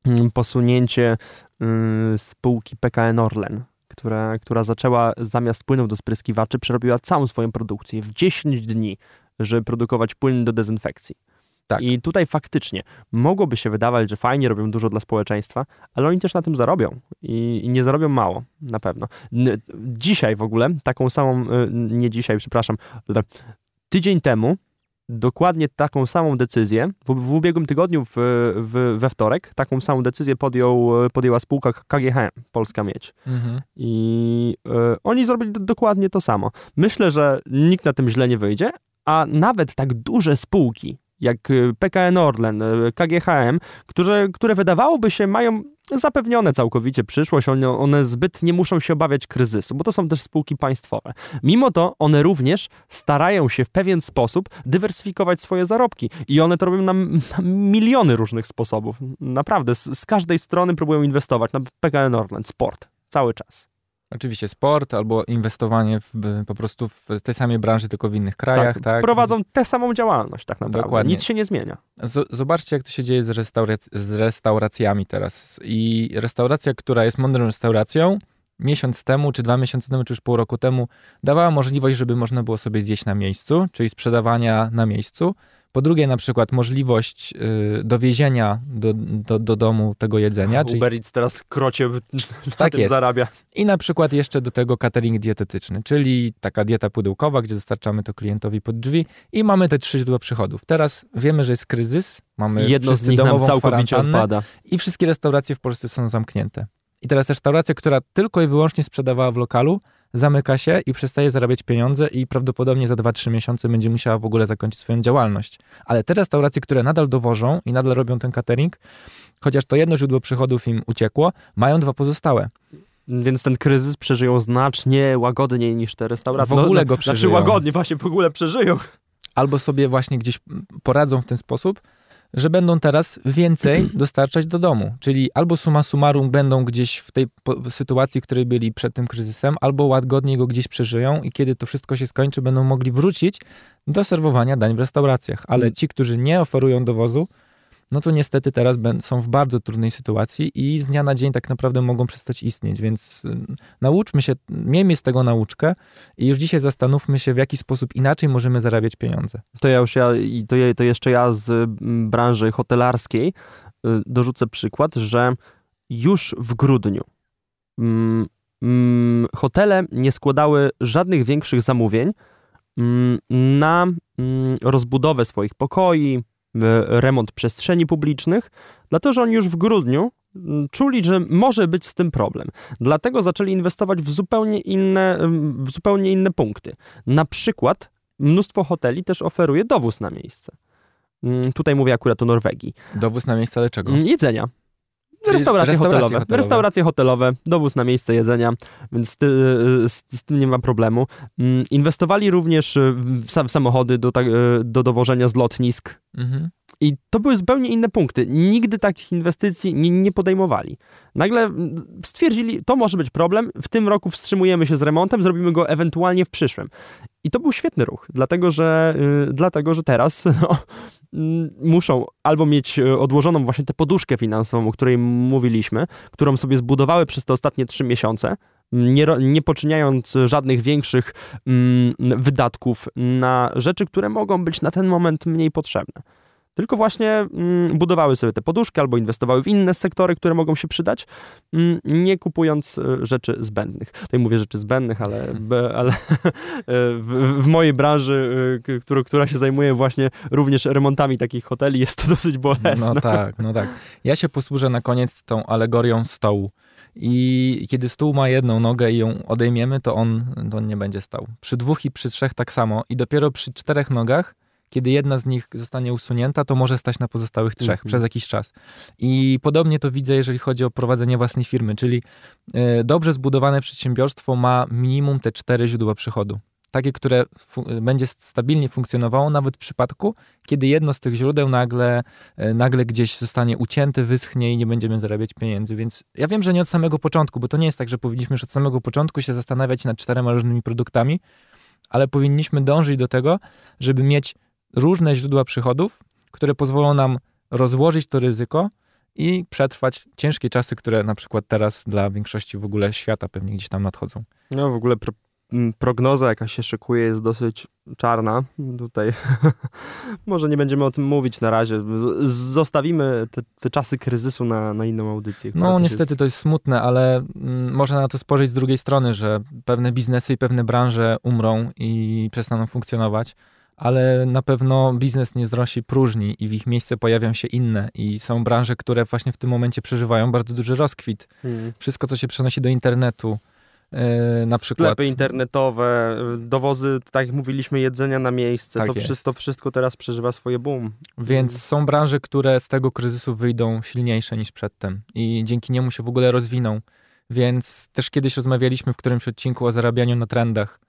mm, posunięcie mm, spółki PKN Orlen, która, która zaczęła zamiast płynów do spryskiwaczy, przerobiła całą swoją produkcję w 10 dni, żeby produkować płyn do dezynfekcji. Tak. I tutaj faktycznie mogłoby się wydawać, że fajnie robią dużo dla społeczeństwa, ale oni też na tym zarobią i, i nie zarobią mało, na pewno. N- dzisiaj w ogóle, taką samą, y, nie dzisiaj, przepraszam, tydzień temu dokładnie taką samą decyzję, w, w ubiegłym tygodniu, w, w, we wtorek, taką samą decyzję podjął, podjęła spółka KGHM, Polska Miedź. Mhm. I y, oni zrobili d- dokładnie to samo. Myślę, że nikt na tym źle nie wyjdzie, a nawet tak duże spółki, jak y, PKN Orlen, y, KGHM, które, które wydawałoby się mają zapewnione całkowicie przyszłość, one, one zbyt nie muszą się obawiać kryzysu, bo to są też spółki państwowe. Mimo to one również starają się w pewien sposób dywersyfikować swoje zarobki i one to robią na, na miliony różnych sposobów. Naprawdę, z, z każdej strony próbują inwestować na PKN Orlen, sport, cały czas. Oczywiście sport albo inwestowanie w, po prostu w tej samej branży, tylko w innych krajach, tak? Prowadzą tę samą działalność tak naprawdę. Dokładnie. Nic się nie zmienia. Z, zobaczcie, jak to się dzieje z, restaurac z restauracjami teraz. I restauracja, która jest mądrą restauracją, miesiąc temu, czy dwa miesiące temu, czy już pół roku temu, dawała możliwość, żeby można było sobie zjeść na miejscu, czyli sprzedawania na miejscu. Po drugie, na przykład możliwość y, dowiezienia do, do, do domu tego jedzenia. czyli... Uber Eats teraz krocie na Tak tym jest. zarabia. I na przykład jeszcze do tego catering dietetyczny, czyli taka dieta pudełkowa, gdzie dostarczamy to klientowi pod drzwi i mamy te trzy źródła przychodów. Teraz wiemy, że jest kryzys, mamy Jedno z nich nam całkowicie odpada. i wszystkie restauracje w Polsce są zamknięte. I teraz restauracja, która tylko i wyłącznie sprzedawała w lokalu, zamyka się i przestaje zarabiać pieniądze i prawdopodobnie za 2-3 miesiące będzie musiała w ogóle zakończyć swoją działalność. Ale te restauracje, które nadal dowożą i nadal robią ten catering, chociaż to jedno źródło przychodów im uciekło, mają dwa pozostałe. Więc ten kryzys przeżyją znacznie łagodniej niż te restauracje. W ogóle no, go Znaczy przeżyją. łagodnie, właśnie w ogóle przeżyją. albo sobie właśnie gdzieś poradzą w ten sposób, że będą teraz więcej dostarczać do domu. Czyli albo suma summarum będą gdzieś w tej sytuacji, w której byli przed tym kryzysem, albo łagodnie go gdzieś przeżyją i kiedy to wszystko się skończy, będą mogli wrócić do serwowania dań w restauracjach. Ale Mm. ci, którzy nie oferują dowozu, no to niestety teraz są w bardzo trudnej sytuacji i z dnia na dzień tak naprawdę mogą przestać istnieć, więc nauczmy się, miejmy z tego nauczkę i już dzisiaj zastanówmy się, w jaki sposób inaczej możemy zarabiać pieniądze. To ja już ja, to, je- to jeszcze ja z branży hotelarskiej y, dorzucę przykład, że już w grudniu mm, mm, hotele nie składały żadnych większych zamówień mm, na mm, rozbudowę swoich pokoi, remont przestrzeni publicznych, dlatego że oni już w grudniu czuli, że może być z tym problem. Dlatego zaczęli inwestować w zupełnie inne, w zupełnie inne punkty. Na przykład mnóstwo hoteli też oferuje dowóz na miejsce. Mm, Tutaj mówię akurat o Norwegii. Dowóz na miejsce, ale czego? Mm, Jedzenia. Restauracje, restauracje hotelowe. hotelowe. Restauracje hotelowe, dowóz na miejsce jedzenia, więc ty, z, z tym nie ma problemu. Mm, Inwestowali również y, w sa- w samochody do, tak- y, do dowożenia z lotnisk. Mhm. I to były zupełnie inne punkty. Nigdy takich inwestycji nie, nie podejmowali. Nagle mm, stwierdzili, to może być problem, w tym roku wstrzymujemy się z remontem, zrobimy go ewentualnie w przyszłym. I to był świetny ruch, dlatego że, y, dlatego, że teraz no, muszą albo mieć y, odłożoną właśnie tę poduszkę finansową, o której mówiliśmy, którą sobie zbudowały przez te ostatnie trzy miesiące, nie, nie poczyniając żadnych większych mm, wydatków na rzeczy, które mogą być na ten moment mniej potrzebne. Tylko właśnie mm, budowały sobie te poduszki albo inwestowały w inne sektory, które mogą się przydać, mm, nie kupując e, rzeczy zbędnych. Tutaj mówię rzeczy zbędnych, ale, be, ale w, w mojej branży, e, która, która się zajmuje właśnie również remontami takich hoteli, jest to dosyć bolesne. No tak, no tak. Ja się posłużę na koniec tą alegorią stołu. I kiedy stół ma jedną nogę i ją odejmiemy, to on, to on nie będzie stał. Przy dwóch i przy trzech tak samo. I dopiero przy czterech nogach, kiedy jedna z nich zostanie usunięta, to może stać na pozostałych trzech Mhm. przez jakiś czas. I podobnie to widzę, jeżeli chodzi o prowadzenie własnej firmy, czyli e, dobrze zbudowane przedsiębiorstwo ma minimum te cztery źródła przychodu. Takie, które będzie stabilnie funkcjonowało nawet w przypadku, kiedy jedno z tych źródeł nagle, e, nagle gdzieś zostanie ucięte, wyschnie i nie będziemy zarabiać pieniędzy. Więc ja wiem, że nie od samego początku, bo to nie jest tak, że powinniśmy już od samego początku się zastanawiać nad czterema różnymi produktami, ale powinniśmy dążyć do tego, żeby mieć różne źródła przychodów, które pozwolą nam rozłożyć to ryzyko i przetrwać ciężkie czasy, które na przykład teraz dla większości w ogóle świata pewnie gdzieś tam nadchodzą. No w ogóle pro, prognoza, jaka się szykuje, jest dosyć czarna. Tutaj może nie będziemy o tym mówić na razie. Zostawimy te, te czasy kryzysu na, na inną audycję. No niestety jest... to jest smutne, ale mm, można na to spojrzeć z drugiej strony, że pewne biznesy i pewne branże umrą i przestaną funkcjonować ale na pewno biznes nie zrosi próżni i w ich miejsce pojawią się inne i są branże, które właśnie w tym momencie przeżywają bardzo duży rozkwit. Hmm. Wszystko, co się przenosi do internetu, yy, na przykład. Sklepy internetowe, dowozy, tak jak mówiliśmy, jedzenia na miejsce, tak to, wszystko, wszystko teraz przeżywa swoje boom. Więc hmm. są branże, które z tego kryzysu wyjdą silniejsze niż przedtem i dzięki niemu się w ogóle rozwiną. Więc też kiedyś rozmawialiśmy w którymś odcinku o zarabianiu na trendach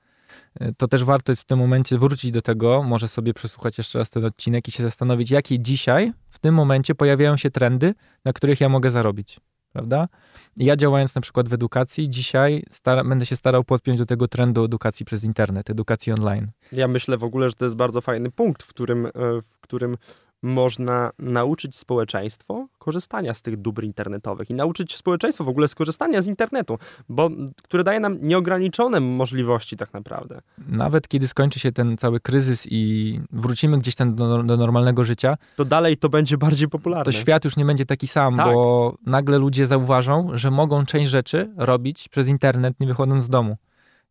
to też warto jest w tym momencie wrócić do tego, może sobie przesłuchać jeszcze raz ten odcinek i się zastanowić, jakie dzisiaj, w tym momencie pojawiają się trendy, na których ja mogę zarobić, prawda? Ja działając na przykład w edukacji, dzisiaj będę się starał podpiąć do tego trendu edukacji przez internet, edukacji online. Ja myślę w ogóle, że to jest bardzo fajny punkt, w którym, e, w którym można nauczyć społeczeństwo korzystania z tych dóbr internetowych i nauczyć społeczeństwo w ogóle skorzystania z internetu, bo, które daje nam nieograniczone możliwości tak naprawdę. Nawet kiedy skończy się ten cały kryzys i wrócimy gdzieś tam do, do normalnego życia, to dalej to będzie bardziej popularne. To świat już nie będzie taki sam, tak. bo nagle ludzie zauważą, że mogą część rzeczy robić przez internet, nie wychodząc z domu.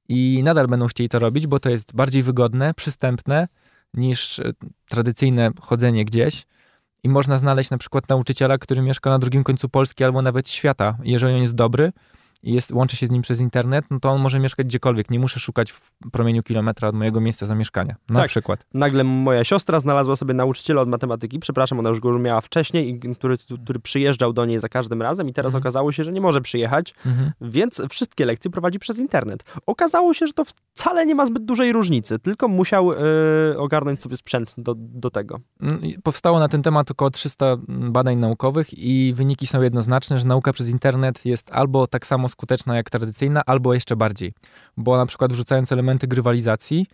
I nadal będą chcieli to robić, bo to jest bardziej wygodne, przystępne, niż e, tradycyjne chodzenie gdzieś. I można znaleźć na przykład nauczyciela, który mieszka na drugim końcu Polski albo nawet świata. Jeżeli on jest dobry, i jest, łączę się z nim przez internet, no to on może mieszkać gdziekolwiek. Nie muszę szukać w promieniu kilometra od mojego miejsca zamieszkania. Na tak. przykład. Nagle moja siostra znalazła sobie nauczyciela od matematyki, przepraszam, ona już go miała wcześniej, który, który przyjeżdżał do niej za każdym razem i teraz mhm. okazało się, że nie może przyjechać, mhm. więc wszystkie lekcje prowadzi przez internet. Okazało się, że to wcale nie ma zbyt dużej różnicy, tylko musiał yy, ogarnąć sobie sprzęt do, do tego. Mm, powstało na ten temat około 300 badań naukowych i wyniki są jednoznaczne, że nauka przez internet jest albo tak samo skuteczna jak tradycyjna, albo jeszcze bardziej. Bo na przykład wrzucając elementy grywalizacji,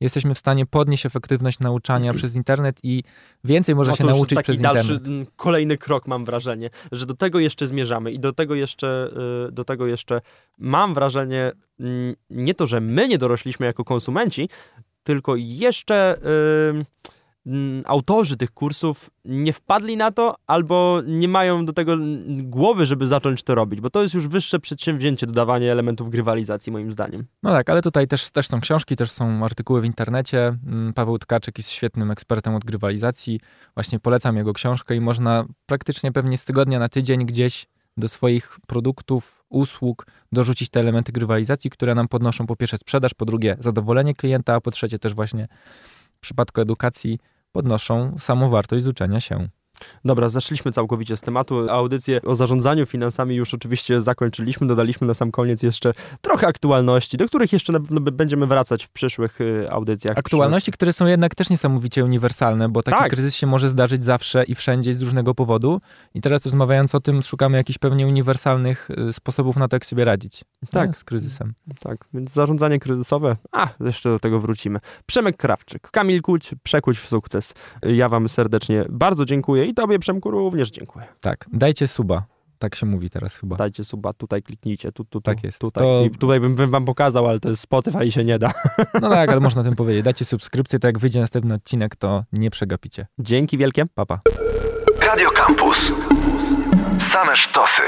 jesteśmy w stanie podnieść efektywność nauczania przez internet i więcej może no się nauczyć przez dalszy, internet. Kolejny krok mam wrażenie, że do tego jeszcze zmierzamy i do tego jeszcze, y, do tego jeszcze mam wrażenie nie to, że my nie dorośliśmy jako konsumenci, tylko jeszcze... Yy, autorzy tych kursów nie wpadli na to, albo nie mają do tego głowy, żeby zacząć to robić, bo to jest już wyższe przedsięwzięcie dodawanie elementów grywalizacji, moim zdaniem. No tak, ale tutaj też, też są książki, też są artykuły w internecie. Mm, Paweł Tkaczyk jest świetnym ekspertem od grywalizacji. Właśnie polecam jego książkę i można praktycznie pewnie z tygodnia na tydzień gdzieś do swoich produktów, usług dorzucić te elementy grywalizacji, które nam podnoszą po pierwsze sprzedaż, po drugie zadowolenie klienta, a po trzecie też właśnie w przypadku edukacji podnoszą samą wartość z uczenia się. Dobra, zeszliśmy całkowicie z tematu. Audycję o zarządzaniu finansami już oczywiście zakończyliśmy. Dodaliśmy na sam koniec jeszcze trochę aktualności, do których jeszcze będziemy wracać w przyszłych y, audycjach. Aktualności, które są jednak też niesamowicie uniwersalne, bo taki tak. kryzys się może zdarzyć zawsze i wszędzie z różnego powodu. I teraz rozmawiając o tym, szukamy jakichś pewnie uniwersalnych y, sposobów na to, jak sobie radzić tak. z kryzysem. Tak, więc zarządzanie kryzysowe, a jeszcze do tego wrócimy. Przemek Krawczyk, Kamil Kuć, Przekuć w sukces. Ja wam serdecznie bardzo dziękuję i tobie Przemku również dziękuję. Tak, dajcie suba. Tak się mówi teraz chyba. Dajcie suba, tutaj kliknijcie, tu, tu, tu tak jest. tutaj. To... I tutaj bym, bym wam pokazał, ale to jest Spotify i się nie da. No tak, ale można tym powiedzieć. Dajcie subskrypcję, to jak wyjdzie następny odcinek, to nie przegapicie. Dzięki wielkie. Papa. Radio Campus. Same sztosy.